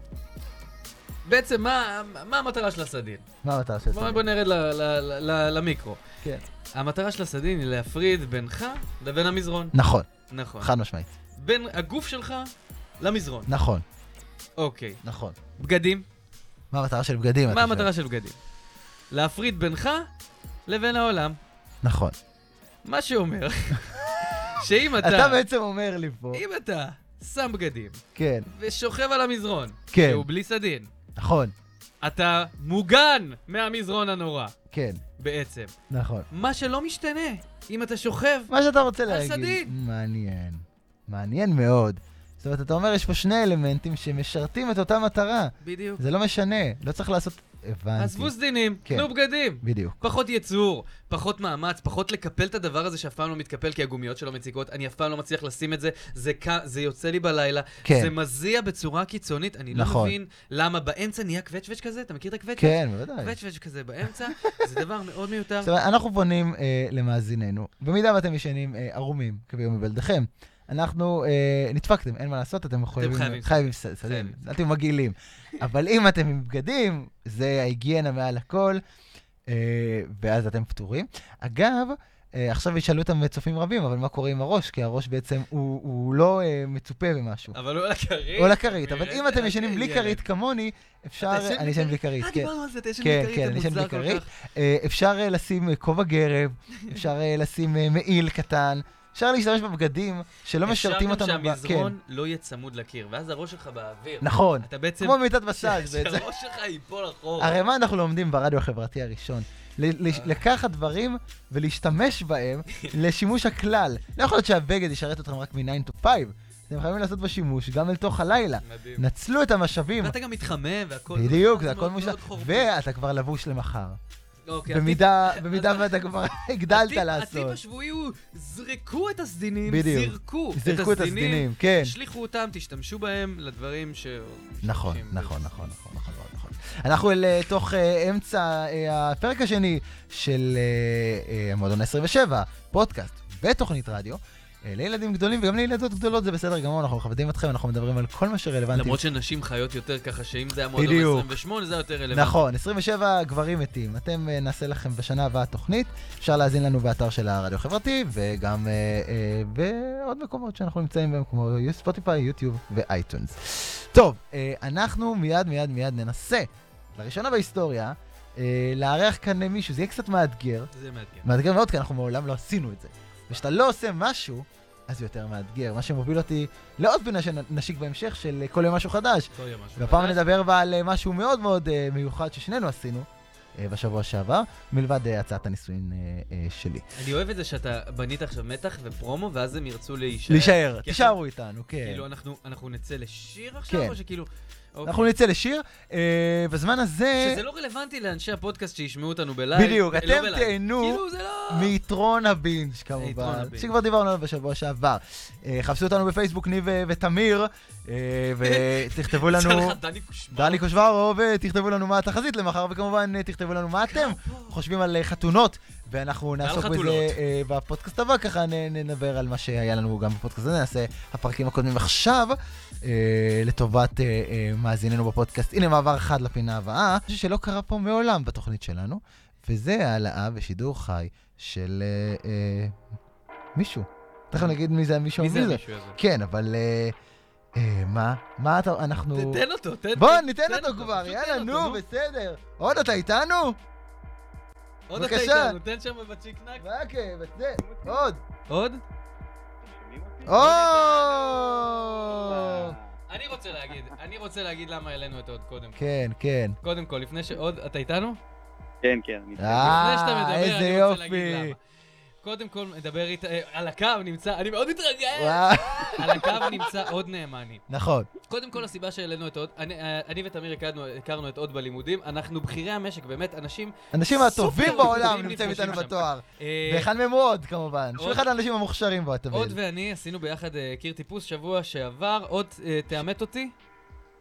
בעצם, מה, מה המטרה של הסדין? מה המטרה של בוא, הסדין? בוא נרד ל, ל, ל, ל, למיקרו. כן. המטרה של הסדין היא להפריד בינך לבין המזרון. נכון, נכון. חד משמעית. בין הגוף שלך למזרון. נכון, אוקיי. נכון. בגדים. מה המטרה של בגדים? מה המטרה? של בגדים? להפריד בינך לבין העולם. נכון. מה שאומר שאם אתה, אתה בעצם אומר לי פה, אם אתה שם בגדים כן, ושוכב על המזרון, כן. שהוא בלי סדין, נכון, אתה מוגן מהמזרון הנורא, כן, בעצם. נכון. מה שלא משתנה, אם אתה שוכב, מה שאתה רוצה על להגיד. סדין. מעניין. מעניין מאוד. זאת אומרת, אתה אומר, יש פה שני אלמנטים שמשרתים את אותה מטרה. בדיוק. זה לא משנה, לא צריך לעשות... הבנתי. עזבו סדינים, כן. קנו בגדים. בדיוק. פחות יצור, פחות מאמץ, פחות לקפל את הדבר הזה שאף פעם לא מתקפל כי הגומיות שלו מציקות, אני אף פעם לא מצליח לשים את זה, זה, ק... זה יוצא לי בלילה, כן. זה מזיע בצורה קיצונית, אני לא נכון. מבין למה באמצע נהיה קווצ'ווץ' כזה, אתה מכיר את הקווצ'ווץ'? כן, בוודאי. קווצ'ווץ' כזה באמצע, זה דבר מאוד מיותר. אנחנו פונים אה, למאזיננו, במידה ואתם ישנים אה, ערומים כביום מבלדכם, אנחנו, אה, נדפקתם, אין מה לעשות, אתם מחויבים, חייבים חייבים ס- סדין, חייבים. אל תהיו מגעילים. אבל אם אתם עם בגדים, זה ההיגיינה מעל הכל, אה, ואז אתם פטורים. אגב, אה, עכשיו ישאלו אותם צופים רבים, אבל מה קורה עם הראש? כי הראש בעצם, הוא, הוא לא אה, מצופה במשהו. אבל הוא על הכרית. או על הכרית, אבל אם אתם ישנים בלי. כרית כמוני, אפשר... אתה אני ישן בלי כרית, אה, כן. דיברנו על זה, אתה ישן כן, בלי כן, כרית, ישן בלי מוזר כל כרית. כך. אה, אפשר אה, לשים כובע גרב, אפשר לשים מעיל קטן, אפשר להשתמש בבגדים שלא משרתים אותנו. אפשר גם שהמזרון לא יהיה צמוד לקיר, ואז הראש שלך באוויר. כן, נכון, אתה בעצם... כמו במיטת מסאז' בעצם. שהראש שלך ייפול אחורה. הרי מה אנחנו לומדים ברדיו החברתי הראשון? לקחת דברים ולהשתמש בהם לשימוש הכלל. לא יכול להיות שהבגד ישרת אתכם רק מ-9 to 5. אתם חייבים לעשות בו שימוש גם אל תוך הלילה. מדהים. נצלו את המשאבים. ואתה גם מתחמם והכל... בדיוק, זה הכל מושלם. ואתה כבר לבוש למחר. אוקיי, במידה במידה ואתה כבר הגדלת לעשות. הטיפ השבועי הוא, זרקו את הסדינים, בדיוק. זרקו זרקו את הסדינים, כן. השליכו אותם, תשתמשו בהם לדברים ש... נכון, נכון. נכון, נכון, נכון, נכון, נכון. אנחנו אל אה, תוך אה, אמצע אה, הפרק השני של המועדון ה-27, פודקאסט ותוכנית רדיו. אה, לילדים גדולים וגם לילדות גדולות זה בסדר גמור, אנחנו מכבדים אתכם, אנחנו מדברים על כל מה שרלוונטי. למרות שנשים חיות יותר ככה, שאם זה המועדון בדיוק. 28 זה היה יותר רלוונטי. נכון, 27 גברים מתים. אתם, אה, נעשה לכם בשנה הבאה תוכנית. אפשר להאזין לנו באתר של הרדיו החברתי, וגם אה, אה, בעוד מקומות שאנחנו נמצאים בהם, כמו ספוטיפיי, יוטיוב ואייטונס. טוב, אה, אנחנו מיד מיד מיד ננסה, לראשונה בהיסטוריה, אה, לארח כאן מישהו, זה יהיה קצת מאתגר. זה מאתגר. מאתגר מאוד, כי אנחנו מעולם לא עשינו את זה. וכשאתה לא עושה משהו, אז זה יותר מאתגר. מה שמוביל אותי לעוד פינה שנשיק בהמשך, של כל יום משהו חדש. כל יום משהו והפעם חדש. נדבר בה על אה, משהו מאוד מאוד אה, מיוחד ששנינו עשינו אה, בשבוע שעבר, מלבד הצעת הנישואין שלי. אני אוהב את זה שאתה בנית עכשיו מתח ופרומו, ואז הם ירצו להישאר. להישאר, תישארו איתנו, כן. כאילו, אנחנו אנחנו נצא לשיר עכשיו, כן. או שכאילו... אוקיי. אנחנו נצא לשיר. אה, בזמן הזה, שזה לא רלוונטי לאנשי הפודקאסט שישמעו אותנו בלייב. בדיוק, אה, אתם לא בלייב. תהנו כאילו, זה לא... מיתרון הבינג' יתרון כמובן, הבינג'. שכבר דיברנו עליו בשבוע שעבר. אה, חפשו אותנו בפייסבוק, ניב ו- ותמיר, אה, ותכתבו לנו... יצא לך דני קושמרו, ותכתבו לנו מה התחזית למחר, וכמובן אה, תכתבו לנו מה אתם חושבים על אה, חתונות, ואנחנו נעסוק בזה חתולות. אה, בפודקאסט הבא, ככה נ- נדבר על מה שהיה לנו גם בפודקאסט הזה, נעשה הפרקים הקודמים עכשיו, אה, לטובת אה, אה, מאזיננו בפודקאסט. הנה מעבר חד לפינה הבאה, משהו שלא קרה פה מעולם בתוכנית שלנו, וזה העלאה בשידור חי של אה, אה, מישהו. תכף נגיד מי זה המישהו מי זה. המישהו הזה? כן, אבל אה, אה, מה? מה אתה, אנחנו... תן אותו, תן בוא, ניתן אותו כבר, יאללה, אותו, נו, בסדר. עוד אתה איתנו? עוד אתה. איתנו, תן שם בצ'יקנק. מה כן, זה, עוד. עוד? או! אני רוצה להגיד, אני רוצה להגיד למה העלינו את עוד קודם. כן, כן. קודם כל, לפני ש... עוד, אתה איתנו? כן, כן. אני- לפני שאתה אה, מדבר, איזה אני רוצה להגיד יופי. למה. קודם כל, מדבר איתה, אה, על הקו נמצא, אני מאוד מתרגש! על הקו נמצא עוד נאמני. נכון. קודם כל, הסיבה שהעלינו את עוד, אני, אה, אני ותמיר הכרנו, הכרנו את עוד בלימודים, אנחנו בכירי המשק, באמת, אנשים... אנשים הטובים בעולם נמצאים איתנו. בתואר. אה, ואחד מהם הוא עוד, כמובן. שהוא עוד- אחד האנשים המוכשרים בו, אתה עוד מבין. ואני עשינו ביחד קיר טיפוס שבוע שעבר, עוד תאמת אותי,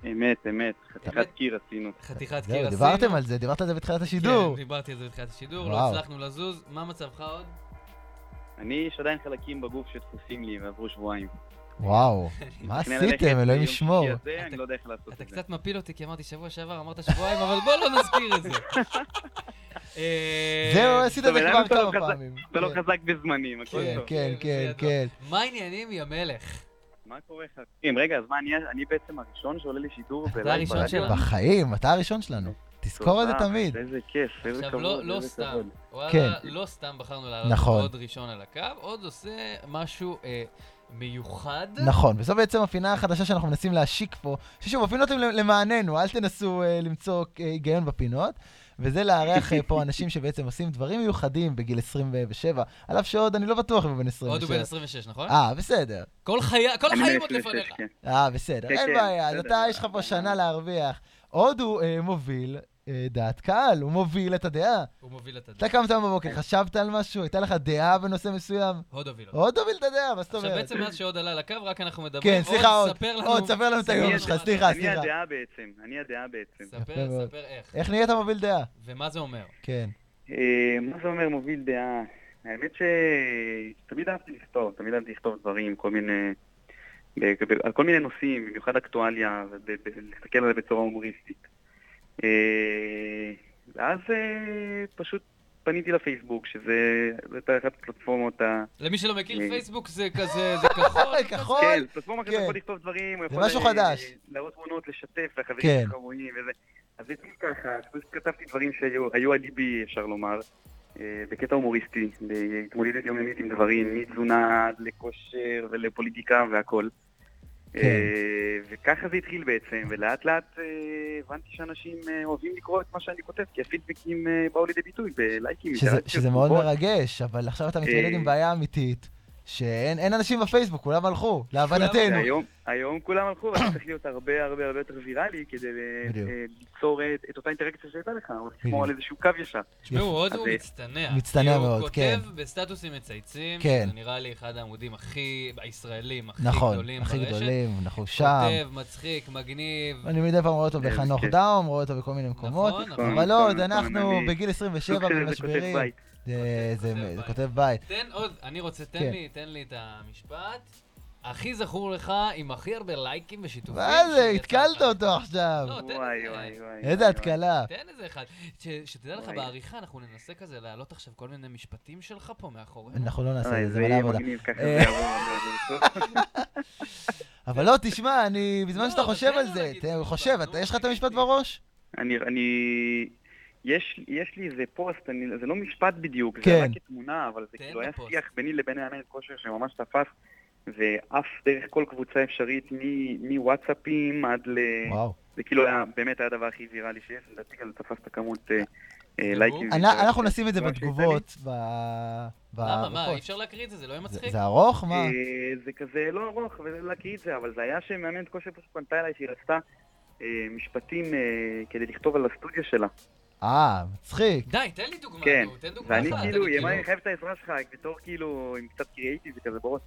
אמת, אמת. חתיכת. קיר עשינו. חתיכת קיר עשינו. דיברתם על זה, דיברת על זה בתחילת השידור. כן, דיברתי על זה בתחילת השידור, לא. הצלחנו לזוז. מה מצבך עוד? אני, יש עדיין חלקים בגוף שדפוסים לי ועברו שבועיים. וואו, מה עשיתם? אלוהים ישמור. שישי הזה, אני לא יודע איך לעשות אתה את זה. קצת מפיל אותי, כי אמרתי שבוע שעבר, אמרת שבועיים, אבל בוא לא נזכיר את זה. אה, זהו, עשית את זה כבר אתה לא כמה פעמים. אתה לא כן, חזק בזמנים, הכל כן, טוב. כן, כן. כן. מה העניינים, יא מלך? מה קורה חברים? רגע, אז מה, אני- אני בעצם הראשון שעולה לשידור אתה בלייב הראשון? שלנו. בחיים, אתה הראשון שלנו. תזכור את זה תמיד. איזה כיף, איזה עכשיו, כבוד. לא, לא איזה סתם. וואלה, כן. לא סתם בחרנו לעלות נכון. עוד ראשון על הקו, עוד עושה משהו אה, מיוחד. נכון, וזו בעצם הפינה החדשה שאנחנו מנסים להשיק פה, ששוב, הפינות הן למעננו, אל תנסו אה, למצוא אה, היגיון בפינות, וזה לארח אה, פה אנשים שבעצם עושים דברים מיוחדים בגיל 27, על אף שעוד אני לא בטוח אם הוא בן 27. עוד הוא בן 26, נכון? אה, בסדר. כל חיי- כל החיים עוד 26, לפניך. כן. אה, בסדר, כן, אין בעיה, אז. אתה, יש לך פה שנה להרוויח. עוד הוא אה, מוביל דעת קהל, הוא מוביל את הדעה. הוא מוביל את אתה הדרך. קמת היום בבוקר, חשבת על משהו? הייתה לך דעה בנושא מסוים? עוד הוביל. עוד הוביל את הדעה, מה זאת עכשיו, אומרת? בעצם מאז שעוד עלה לקו, רק אנחנו מדברים. כן, סליחה, לנו. עוד, ספר לנו את היום שלך, מה- סליחה, אני סליחה. הדעה בעצם, אני הדעה בעצם. ספר. ספר איך. איך נהיית מוביל דעה? ומה זה אומר? כן. אה, מה זה אומר מוביל דעה? האמת שתמיד אהבתי לכתוב, תמיד אהבתי לכתוב דברים, כל מיני... על כל מיני נושאים, במיוחד אקטואליה, ולהסתכל על זה בצורה הומוריסטית. אה, ואז אה, פשוט פניתי לפייסבוק, שזה זה אחת הפלטפורמות ה... למי שלא מכיר. פייסבוק זה כזה, זה כחול. כחול? כן, פלטפורמה שאתה כן. יכול לכתוב דברים, הוא זה יכול משהו אה, חדש. להראות תמונות, לשתף, לחברים כן. שלך רואים וזה. אז התחיל ככה, פשוט כתבתי דברים שהיו היו על ליבי, אפשר לומר, בקטע הומוריסטי, בהתמודדות יומיומית עם דברים, מתזונה לכושר ולפוליטיקה והכל. כן. אה, וככה זה התחיל בעצם, ולאט לאט אה, הבנתי שאנשים אה, אוהבים לקרוא את מה שאני כותב, כי הפידבקים באו לידי ביטוי בלייקים, שזה, שזה מאוד. מרגש, אבל עכשיו אתה מתמודד. עם בעיה אמיתית, שאין אין אנשים בפייסבוק, כולם הלכו, להבנתנו. היום, היום כולם הלכו, ואתה צריך להיות הרבה הרבה הרבה יותר ויראלי כדי בדיוק. אה, ליצור את, את אותה אינטראקציה שהייתה לך, או. לשמור על איזשהו קו ישר. תשמעו, עוד הוא אה, מצטנע. מצטנע מאוד, הוא כן. כותב בסטטוסים מצייצים, כן. שזה נראה לי אחד העמודים הכי, הישראלים, הכי נכון, גדולים הכי ברשת. גדולים, אנחנו שם. כותב, מצחיק, מגניב. אני מדי פעם רואה אותו בחנוך כיף. דאום, רואה אותו בכל מיני מקומות. נכון, נכון, אבל נכון, עוד, נכון, אנחנו בגיל סוג 27 של איזה כותב במשברים. זה- זה כותב זה בית. תן עוד, אני רוצה, תן כן. לי, תן לי את המשפט. הכי זכור לך עם הכי הרבה לייקים ושיתופים. מה זה, התקלת. אותו עכשיו. לא, תן וואי וואי וואי. איזה התקלה. תן איזה אחד. שתדע לך. בעריכה אנחנו ננסה כזה להעלות עכשיו כל מיני משפטים שלך פה מאחורינו. אנחנו לא נעשה את זה, זה עבודה. ככה, אה. יעבור. אבל לא, תשמע, אני, בזמן לא, שאתה חושב על זה, חושב, יש לך את המשפט. בראש? אני, אני, יש, יש לי איזה פוסט, אני, זה לא משפט בדיוק, כן. זה רק כתמונה, אבל זה תן כאילו היה בפוסט. שיח ביני לבין מאמן כושר שממש תפס, ועף דרך כל קבוצה אפשרית, מ- מוואטסאפים עד ל... וואו. זה כאילו היה, באמת היה הדבר הכי ויראלי שיש, לדעתי גם תפס את הכמות אה, אה? לייקים. אנ- אנחנו נשים את זה. בתגובות, ב... ב- למה, מה, אי. אפשר להקריא את זה? זה לא יהיה זה- מצחיק? זה ארוך? מה? אה, זה כזה לא ארוך, ולהקריא את זה, אבל זה היה שמאמנת כושר פשוט פנתה אליי שהיא רצתה משפטים כדי לכתוב על הסטודיו שלה. אה, מצחיק. די, תן לי דוגמה, כן, תן ואני כאילו, אני לי, אני חייב את העזרה שלך, בתור כאילו, עם קצת קריאייטיב וכזה בראש.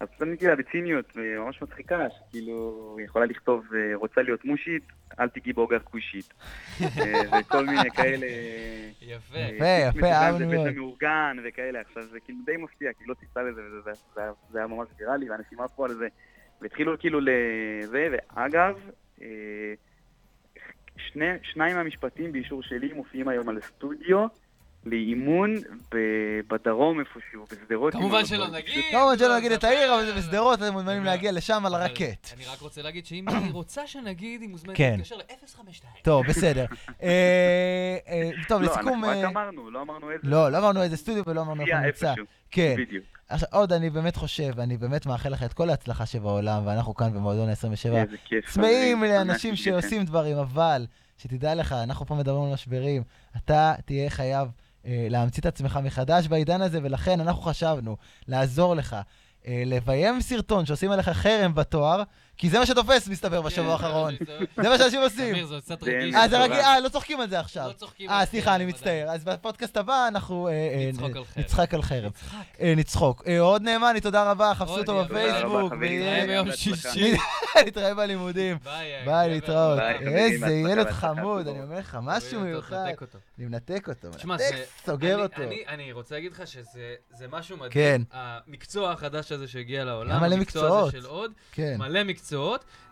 אז עניתי לה בציניות, ממש מצחיקה, שכאילו, היא יכולה לכתוב, אה, רוצה להיות מושית, אל תיגעי באוגר כושית. אה, וכל מיני כאלה... יפה. אה, יפה, יפה, אהבנו זה מאוד. מאורגן וכאלה. עכשיו, זה כאילו די מפתיע, כי לא ציפתה לזה, וזה זה- זה היה- ממש ויראלי, ואנשים עפו על זה. והתחילו כאילו לזה, ואגב, שני, שניים מהמשפטים באישור שלי מופיעים היום על הסטודיו לאימון בדרום איפשהו, בשדרות. כמובן אני שלא לא. נגיד. כמובן שלא לא נגיד את. העיר, אבל זה בשדרות, אתם מוזמנים להגיע לשם על הרקט. אני רק רוצה להגיד שאם היא רוצה שנגיד, היא מוזמנת כן. להתקשר ל-052. טוב, בסדר. אה, אה, טוב, לא, לסיכום... אנחנו רק אה, אמרנו, לא אמרנו איזה... לא, לא אמרנו איזה סטודיו ולא אמרנו איפה נמצא. כן. בדיוק. עכשיו, עוד, אני באמת חושב, אני באמת מאחל לך את כל ההצלחה שבעולם, ואנחנו כאן במועדון ה-27. איזה כיף. צמאים לאנשים שעושים דברים, אבל שתדע לך, אנחנו פה מדברים על משברים, אתה תהיה חייב להמציא את עצמך מחדש בעידן הזה, ולכן אנחנו חשבנו לעזור לך. אה, לביים סרטון שעושים עליך חרם בתואר, כי זה מה שתופס, מסתבר, כן, בשבוע האחרון. זה מה שאנשים עושים. אמיר, זה קצת זה- רגיש. אה, זה אה, לא צוחקים על זה עכשיו. לא צוחקים אה, על סליחה, זה, אני. מצטער. אז בפודקאסט הבא אנחנו... אה, אה, נצחוק על חרב. נצחק על חרב. אה, נצחוק. אה, אוהד נאמני, תודה רבה, חפשו אותו בפייסבוק. נתראה ביום. שישי. נתראה בלימודים. ביי. להתראות. איזה ילד חמוד. אני אומר לך, משהו מיוחד. אותו. אני מנתק אותו, תשמע, מנתק, זה- סוגר אני- אותו. אני- אני רוצה להגיד לך שזה זה משהו מדהים. כן. המקצוע החדש הזה שהגיע לעולם, המקצוע. הזה של עוד, כן. מלא מקצועות.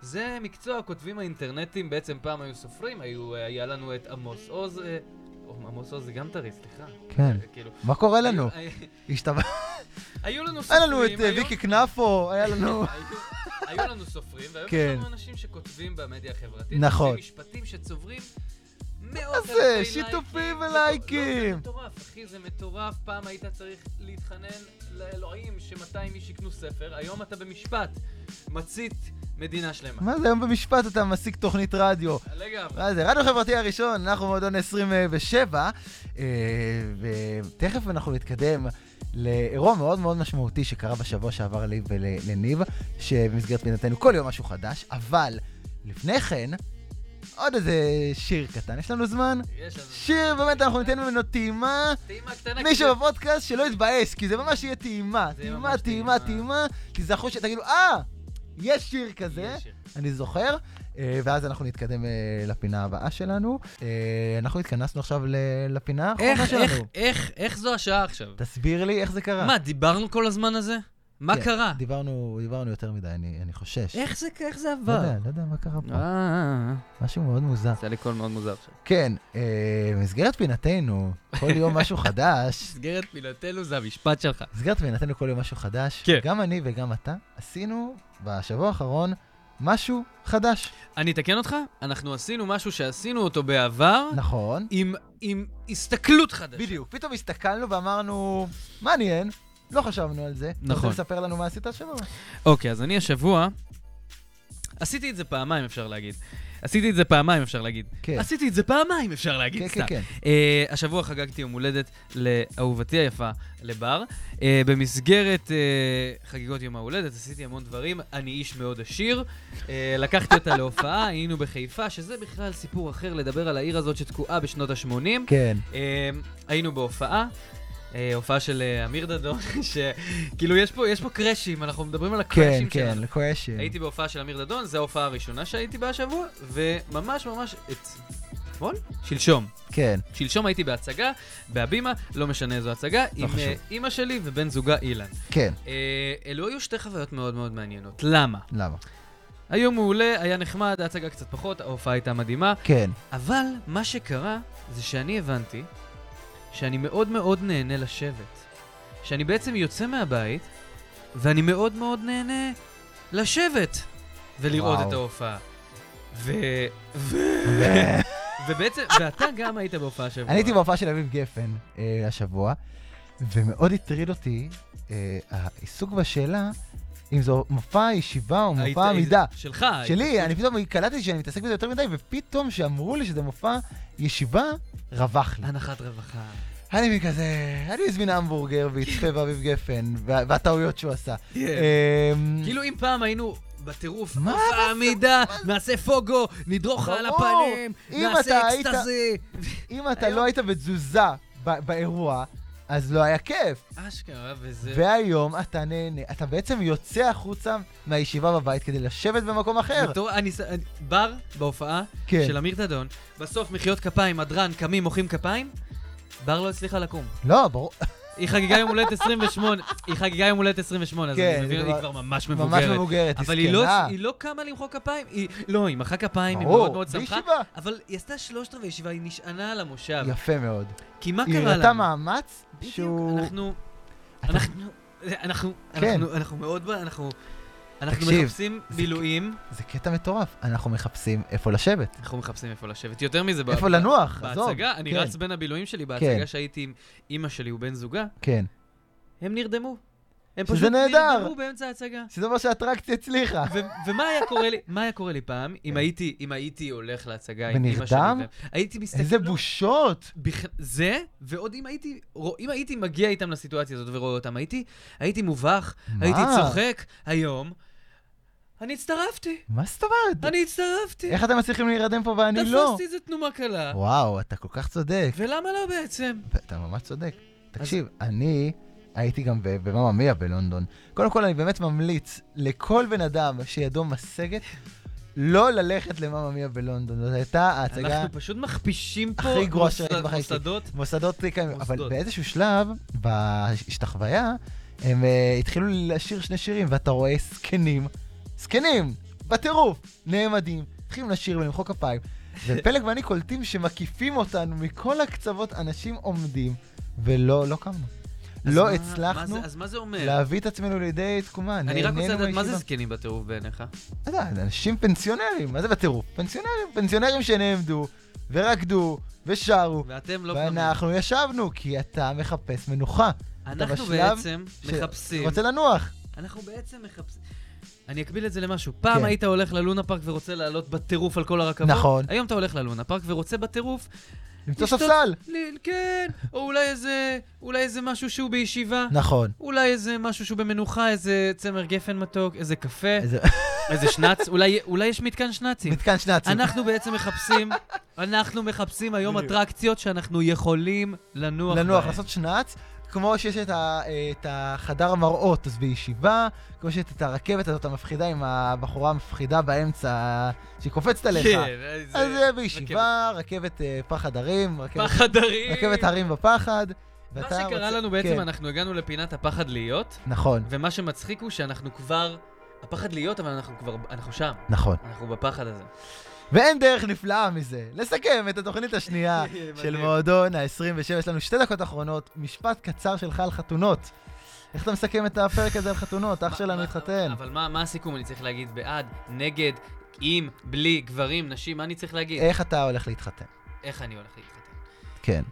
זה מקצוע הכותבים האינטרנטיים, בעצם פעם היו סופרים, היו, היה לנו את עמוס עוז, אה, עמוס עוז זה גם טרי, סליחה. כן. אה, כאילו, מה קורה לנו? היו- השתבע... היו לנו היה סופרים, לנו את אה, היו- ויקי קנפו, היה לנו... היו- לנו סופרים, והיום כן. יש לנו אנשים שכותבים במדיה החברתית. נכון. משפטים שצוברים מאות מה זה? אלפי שיתופים לייקים. ולייקים. לא, זה מטורף, אחי, זה מטורף. פעם היית צריך להתחנן לאלוהים ש-200 איש יקנו ספר, היום אתה במשפט. מצית מדינה שלמה. מה זה, היום במשפט אתה משיג תוכנית רדיו. לגמרי. מה זה, רדיו חברתי הראשון, אנחנו מועדון 27, אה, ותכף אנחנו נתקדם לאירוע מאוד מאוד משמעותי שקרה בשבוע שעבר לי ולניב, שבמסגרת פינתנו כל יום משהו חדש, אבל לפני כן, עוד איזה שיר קטן, יש לנו זמן? יש לנו... שיר, באמת, אנחנו ניתן ממנו טעימה. טעימה קטנה. מישהו בפודקאסט שלא יתבאס, כי זה ממש יהיה טעימה. טעימה, טעימה, טעימה. תיזכרו שתגידו, אה, יש שיר כזה. אני זוכר, אה, ואז אנחנו נתקדם אה, לפינה הבאה שלנו. אה, אנחנו התכנסנו עכשיו לפינה האחרונה איך, איך, שלנו. איך, איך זו השעה עכשיו? תסביר לי איך זה קרה. מה, דיברנו כל הזמן הזה? מה כן, קרה? דיברנו, דיברנו יותר מדי, אני, אני חושש. איך זה, איך זה לא עבר? יודע, לא יודע מה קרה פה. אה, משהו מאוד מוזר. עשה לי קול מאוד מוזר עכשיו. כן, אה, במסגרת פינתנו, כל יום משהו חדש, מסגרת פינתנו זה המשפט שלך. במסגרת פינתנו כל יום משהו חדש, כן. גם אני וגם אתה עשינו בשבוע האחרון משהו חדש. אני אתקן אותך, אנחנו עשינו משהו שעשינו אותו בעבר, נכון. עם, עם הסתכלות חדשה. בדיוק, פתאום הסתכלנו ואמרנו, מעניין, לא חשבנו על זה. אתה נכון. רוצה לספר לנו מה עשית השבוע? אוקיי, אז אני השבוע... עשיתי את זה פעמיים, אפשר להגיד. עשיתי את זה פעמיים, אפשר להגיד. כן. עשיתי את זה פעמיים, אפשר להגיד, כן, סתם. כן, כן. Uh, השבוע חגגתי יום הולדת לאהובתי היפה, לבר. Uh, במסגרת uh, חגיגות יום ההולדת עשיתי המון דברים. אני איש מאוד עשיר. Uh, לקחתי אותה להופעה, היינו בחיפה, שזה בכלל סיפור אחר, לדבר על העיר הזאת שתקועה בשנות ה-80. כן. Uh, היינו בהופעה. Uh, הופעה של uh, אמיר דדון, שכאילו יש פה, יש פה קראשים, אנחנו מדברים על כן, הקראשים כן, שלנו. לקרשים. הייתי בהופעה של אמיר דדון, זו ההופעה הראשונה שהייתי בה השבוע, וממש ממש את... אתמול? שלשום. כן, שלשום הייתי בהצגה, בהבימה, לא משנה איזו הצגה, עם חשוב. אה, אימא שלי ובן זוגה אילן. כן. אה, אלו היו שתי חוויות מאוד מאוד מעניינות. למה? למה? היום מעולה, היה נחמד, ההצגה קצת פחות, ההופעה הייתה מדהימה, כן. אבל מה שקרה זה שאני הבנתי שאני מאוד מאוד נהנה לשבת. שאני בעצם יוצא מהבית, ואני מאוד מאוד נהנה לשבת ולראות וואו. את ההופעה. ו... ו... ובעצם, ואתה גם היית בהופעה שבוע. אני הייתי בהופעה של אביב גפן אה, השבוע, ומאוד הטריד אותי אה, העיסוק בשאלה אם זו מופע ישיבה או מופע עמידה. שלך. שלי, אני פתאום קלטתי שאני מתעסק בזה יותר מדי, ופתאום שאמרו לי שזה מופע ישיבה, רווח לי. הנחת רווחה. אני מכזה, אני מזמין המבורגר ויצפה באביב גפן, וה- והטעויות שהוא עשה. אמ, כאילו אם פעם היינו בטירוף, מה עמידה, נעשה פוגו, נדרוך על. הפנים, נעשה אקסטזי. אם אתה לא היית בתזוזה באירוע, אז לא היה כיף. אשכרה, וזה... והיום אתה נהנה, אתה בעצם יוצא החוצה מהישיבה בבית כדי לשבת במקום אחר. בתור- אני אני- בר בהופעה כן. של אמיר דדון, בסוף מחיאות כפיים, הדרן, קמים, מוחאים כפיים, בר לא הצליחה לקום. לא, ברור, היא חגגה יום הולדת 28, היא חגגה יום הולדת 28, אז כן, אני מבין, היא כבר- ממש ממש מבוגרת. מבוגרת, אבל היא לא. היא לא קמה למחוא כפיים, היא, לא, היא מחאה כפיים, היא מאוד מאוד שמחה. אבל היא עשתה שלושת רבעי ישיבה, היא נשענה על המושב. יפה מאוד. כי מה היא קרה הראתה לנו? מאמץ בדיוק, שהוא... אנחנו, אתה- אנחנו, אנחנו, כן. אנחנו, אנחנו מאוד, אנחנו, אנחנו תקשיב, מחפשים זה- בילויים, זה קטע מטורף, אנחנו מחפשים איפה לשבת, אנחנו מחפשים איפה לשבת. יותר מזה, איפה ב- לנוח, עזוב. בהצגה, אני כן, רץ בין הבילויים שלי, כן. בהצגה שהייתי עם אימא שלי ובן זוגה, כן. הם נרדמו. הם פשוט נהדר. נרדמו באמצע ההצגה. שזה אומר שהאטרקציה הצליחה. ו- ומה היה קורה לי, מה היה קורה לי פעם, אם כן. הייתי, אם הייתי הולך להצגה עם אמא שלי, ונרדם? הייתי מסתכל, איזה בושות. בכ... זה, ועוד אם הייתי, אם הייתי מגיע איתם לסיטואציה הזאת ורואה אותם, הייתי, הייתי מובך, מה? הייתי צוחק. היום, אני הצטרפתי. מה זאת אומרת? אני הצטרפתי. איך אתם מצליחים להירדם פה ואני לא? תפסתי איזה תנומה קלה. וואו, אתה כל כך צודק. ולמה לא בעצם? אתה ממש צודק. תקשיב, אני הייתי גם ב- במאמא מיה בלונדון. קודם כל, אני באמת ממליץ לכל בן אדם שידו משגת, לא ללכת למאמא מיה בלונדון. זאת הייתה ההצגה... אנחנו פשוט מכפישים פה הכי גרועה שראיתי בחיים. מוסדות. מוסדות קיימים, אבל. באיזשהו שלב, בהשתחוויה, הם uh, התחילו לשיר שני שירים, ואתה רואה זקנים, זקנים, בטירוף, נעמדים, התחילו לשיר ולמחוא כפיים, ופלג ואני קולטים שמקיפים אותנו מכל הקצוות, אנשים עומדים, ולא, לא קמנו. לא מה- מה הצלחנו זה- אז מה זה אומר? להביא את עצמנו לידי תקומה. אני רק רוצה לדעת מה זה. זקנים בטירוף בעיניך. אתה יודע, זה אנשים פנסיונרים, מה זה בטירוף? פנסיונרים, פנסיונרים שנעמדו, ורקדו, ושרו, ואתם לא קמים. ואנחנו ישבנו, כי אתה מחפש מנוחה. אנחנו בעצם ש- מחפשים... רוצה לנוח. אנחנו בעצם מחפשים... אני אקביל את זה למשהו. פעם כן. היית הולך ללונה פארק ורוצה לעלות בטירוף על כל הרכבות. נכון. היום אתה הולך ללונה פארק ורוצה בטירוף... למצוא לשתות- ספסל. ל- כן, או אולי איזה... אולי איזה משהו שהוא בישיבה. נכון. אולי איזה משהו שהוא במנוחה, איזה צמר גפן מתוק, איזה קפה, איזה- איזה שנץ. אולי, אולי יש מתקן שנצים. מתקן שנאצים. אנחנו בעצם מחפשים, אנחנו מחפשים היום. אטרקציות שאנחנו יכולים לנוח לנוח, בהן. לעשות שנץ. כמו שיש את, ה, את החדר המראות, אז בישיבה, כמו שיש את הרכבת הזאת המפחידה עם הבחורה המפחידה באמצע, שהיא קופצת עליך. כן, אז זה בישיבה, רכבת אה, פחד הרים, רכבת, פחד הרים. רכבת הרים בפחד. מה שקרה רוצה- לנו בעצם, כן, אנחנו הגענו לפינת הפחד להיות, נכון, ומה שמצחיק הוא שאנחנו כבר... הפחד להיות, אבל אנחנו כבר... אנחנו שם. נכון. אנחנו בפחד הזה. ואין דרך נפלאה מזה. לסכם את התוכנית השנייה של. מועדון ה-27. יש לנו שתי דקות אחרונות, משפט קצר שלך על חתונות. איך אתה מסכם את הפרק הזה על חתונות? אח שלנו התחתן. אבל מה הסיכום? אני צריך להגיד בעד, נגד, עם, בלי, גברים, נשים, מה אני צריך להגיד? איך אתה הולך להתחתן? איך אני הולך להתחתן? כן.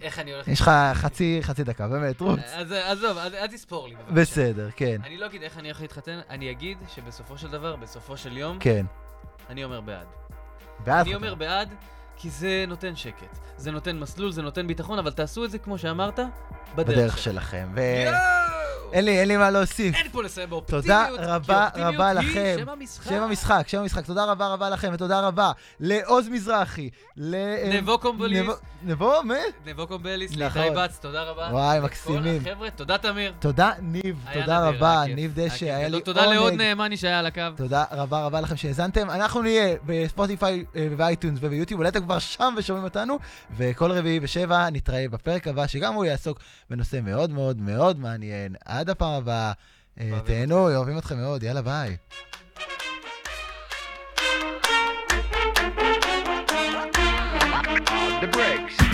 איך אני הולך יש לך חצי, חצי דקה, באמת, רוץ. אז עזוב, אל תספור לי. בבקשה. בסדר, כן. אני לא אגיד איך אני הולך להתחתן, אני אגיד שבסופו של דבר, בסופו של יום, כן. אני אומר בעד. בעד אני. אומר בעד, כי זה נותן שקט. זה נותן מסלול, זה נותן ביטחון, אבל תעשו את זה, כמו שאמרת, בדרך בדרך שלכם. שלכם. יואו! ואין לי, אין לי מה להוסיף. אין פה לסיים באופטימיות. תודה רבה רבה לכם. שם המשחק. שם המשחק, שם המשחק. תודה רבה רבה לכם, ותודה רבה לעוז מזרחי, ל... נבו קומבוליס. נבו- מה? נבו קומבליס, נכון. ליטאי בץ, תודה רבה. וואי, מקסימים. החבר'ה, תודה תמיר. תודה, ניב, תודה רבה, ניב דשא, היה לי גדול. תודה לעוד עונג. נאמני שהיה על הקו. תודה רבה רבה לכם שהאזנתם. אנחנו נהיה בספוטיפיי אה, וב iTunes וביוטיוב, אולי אתם כבר שם ושומעים אותנו, וכל רביעי בשבע נתראה בפרק הבא, שגם הוא יעסוק בנושא מאוד מאוד מאוד מעניין. עד הפעם הבאה. אה, תהנו, אוהבים אתכם מאוד, יאללה ביי. The breaks.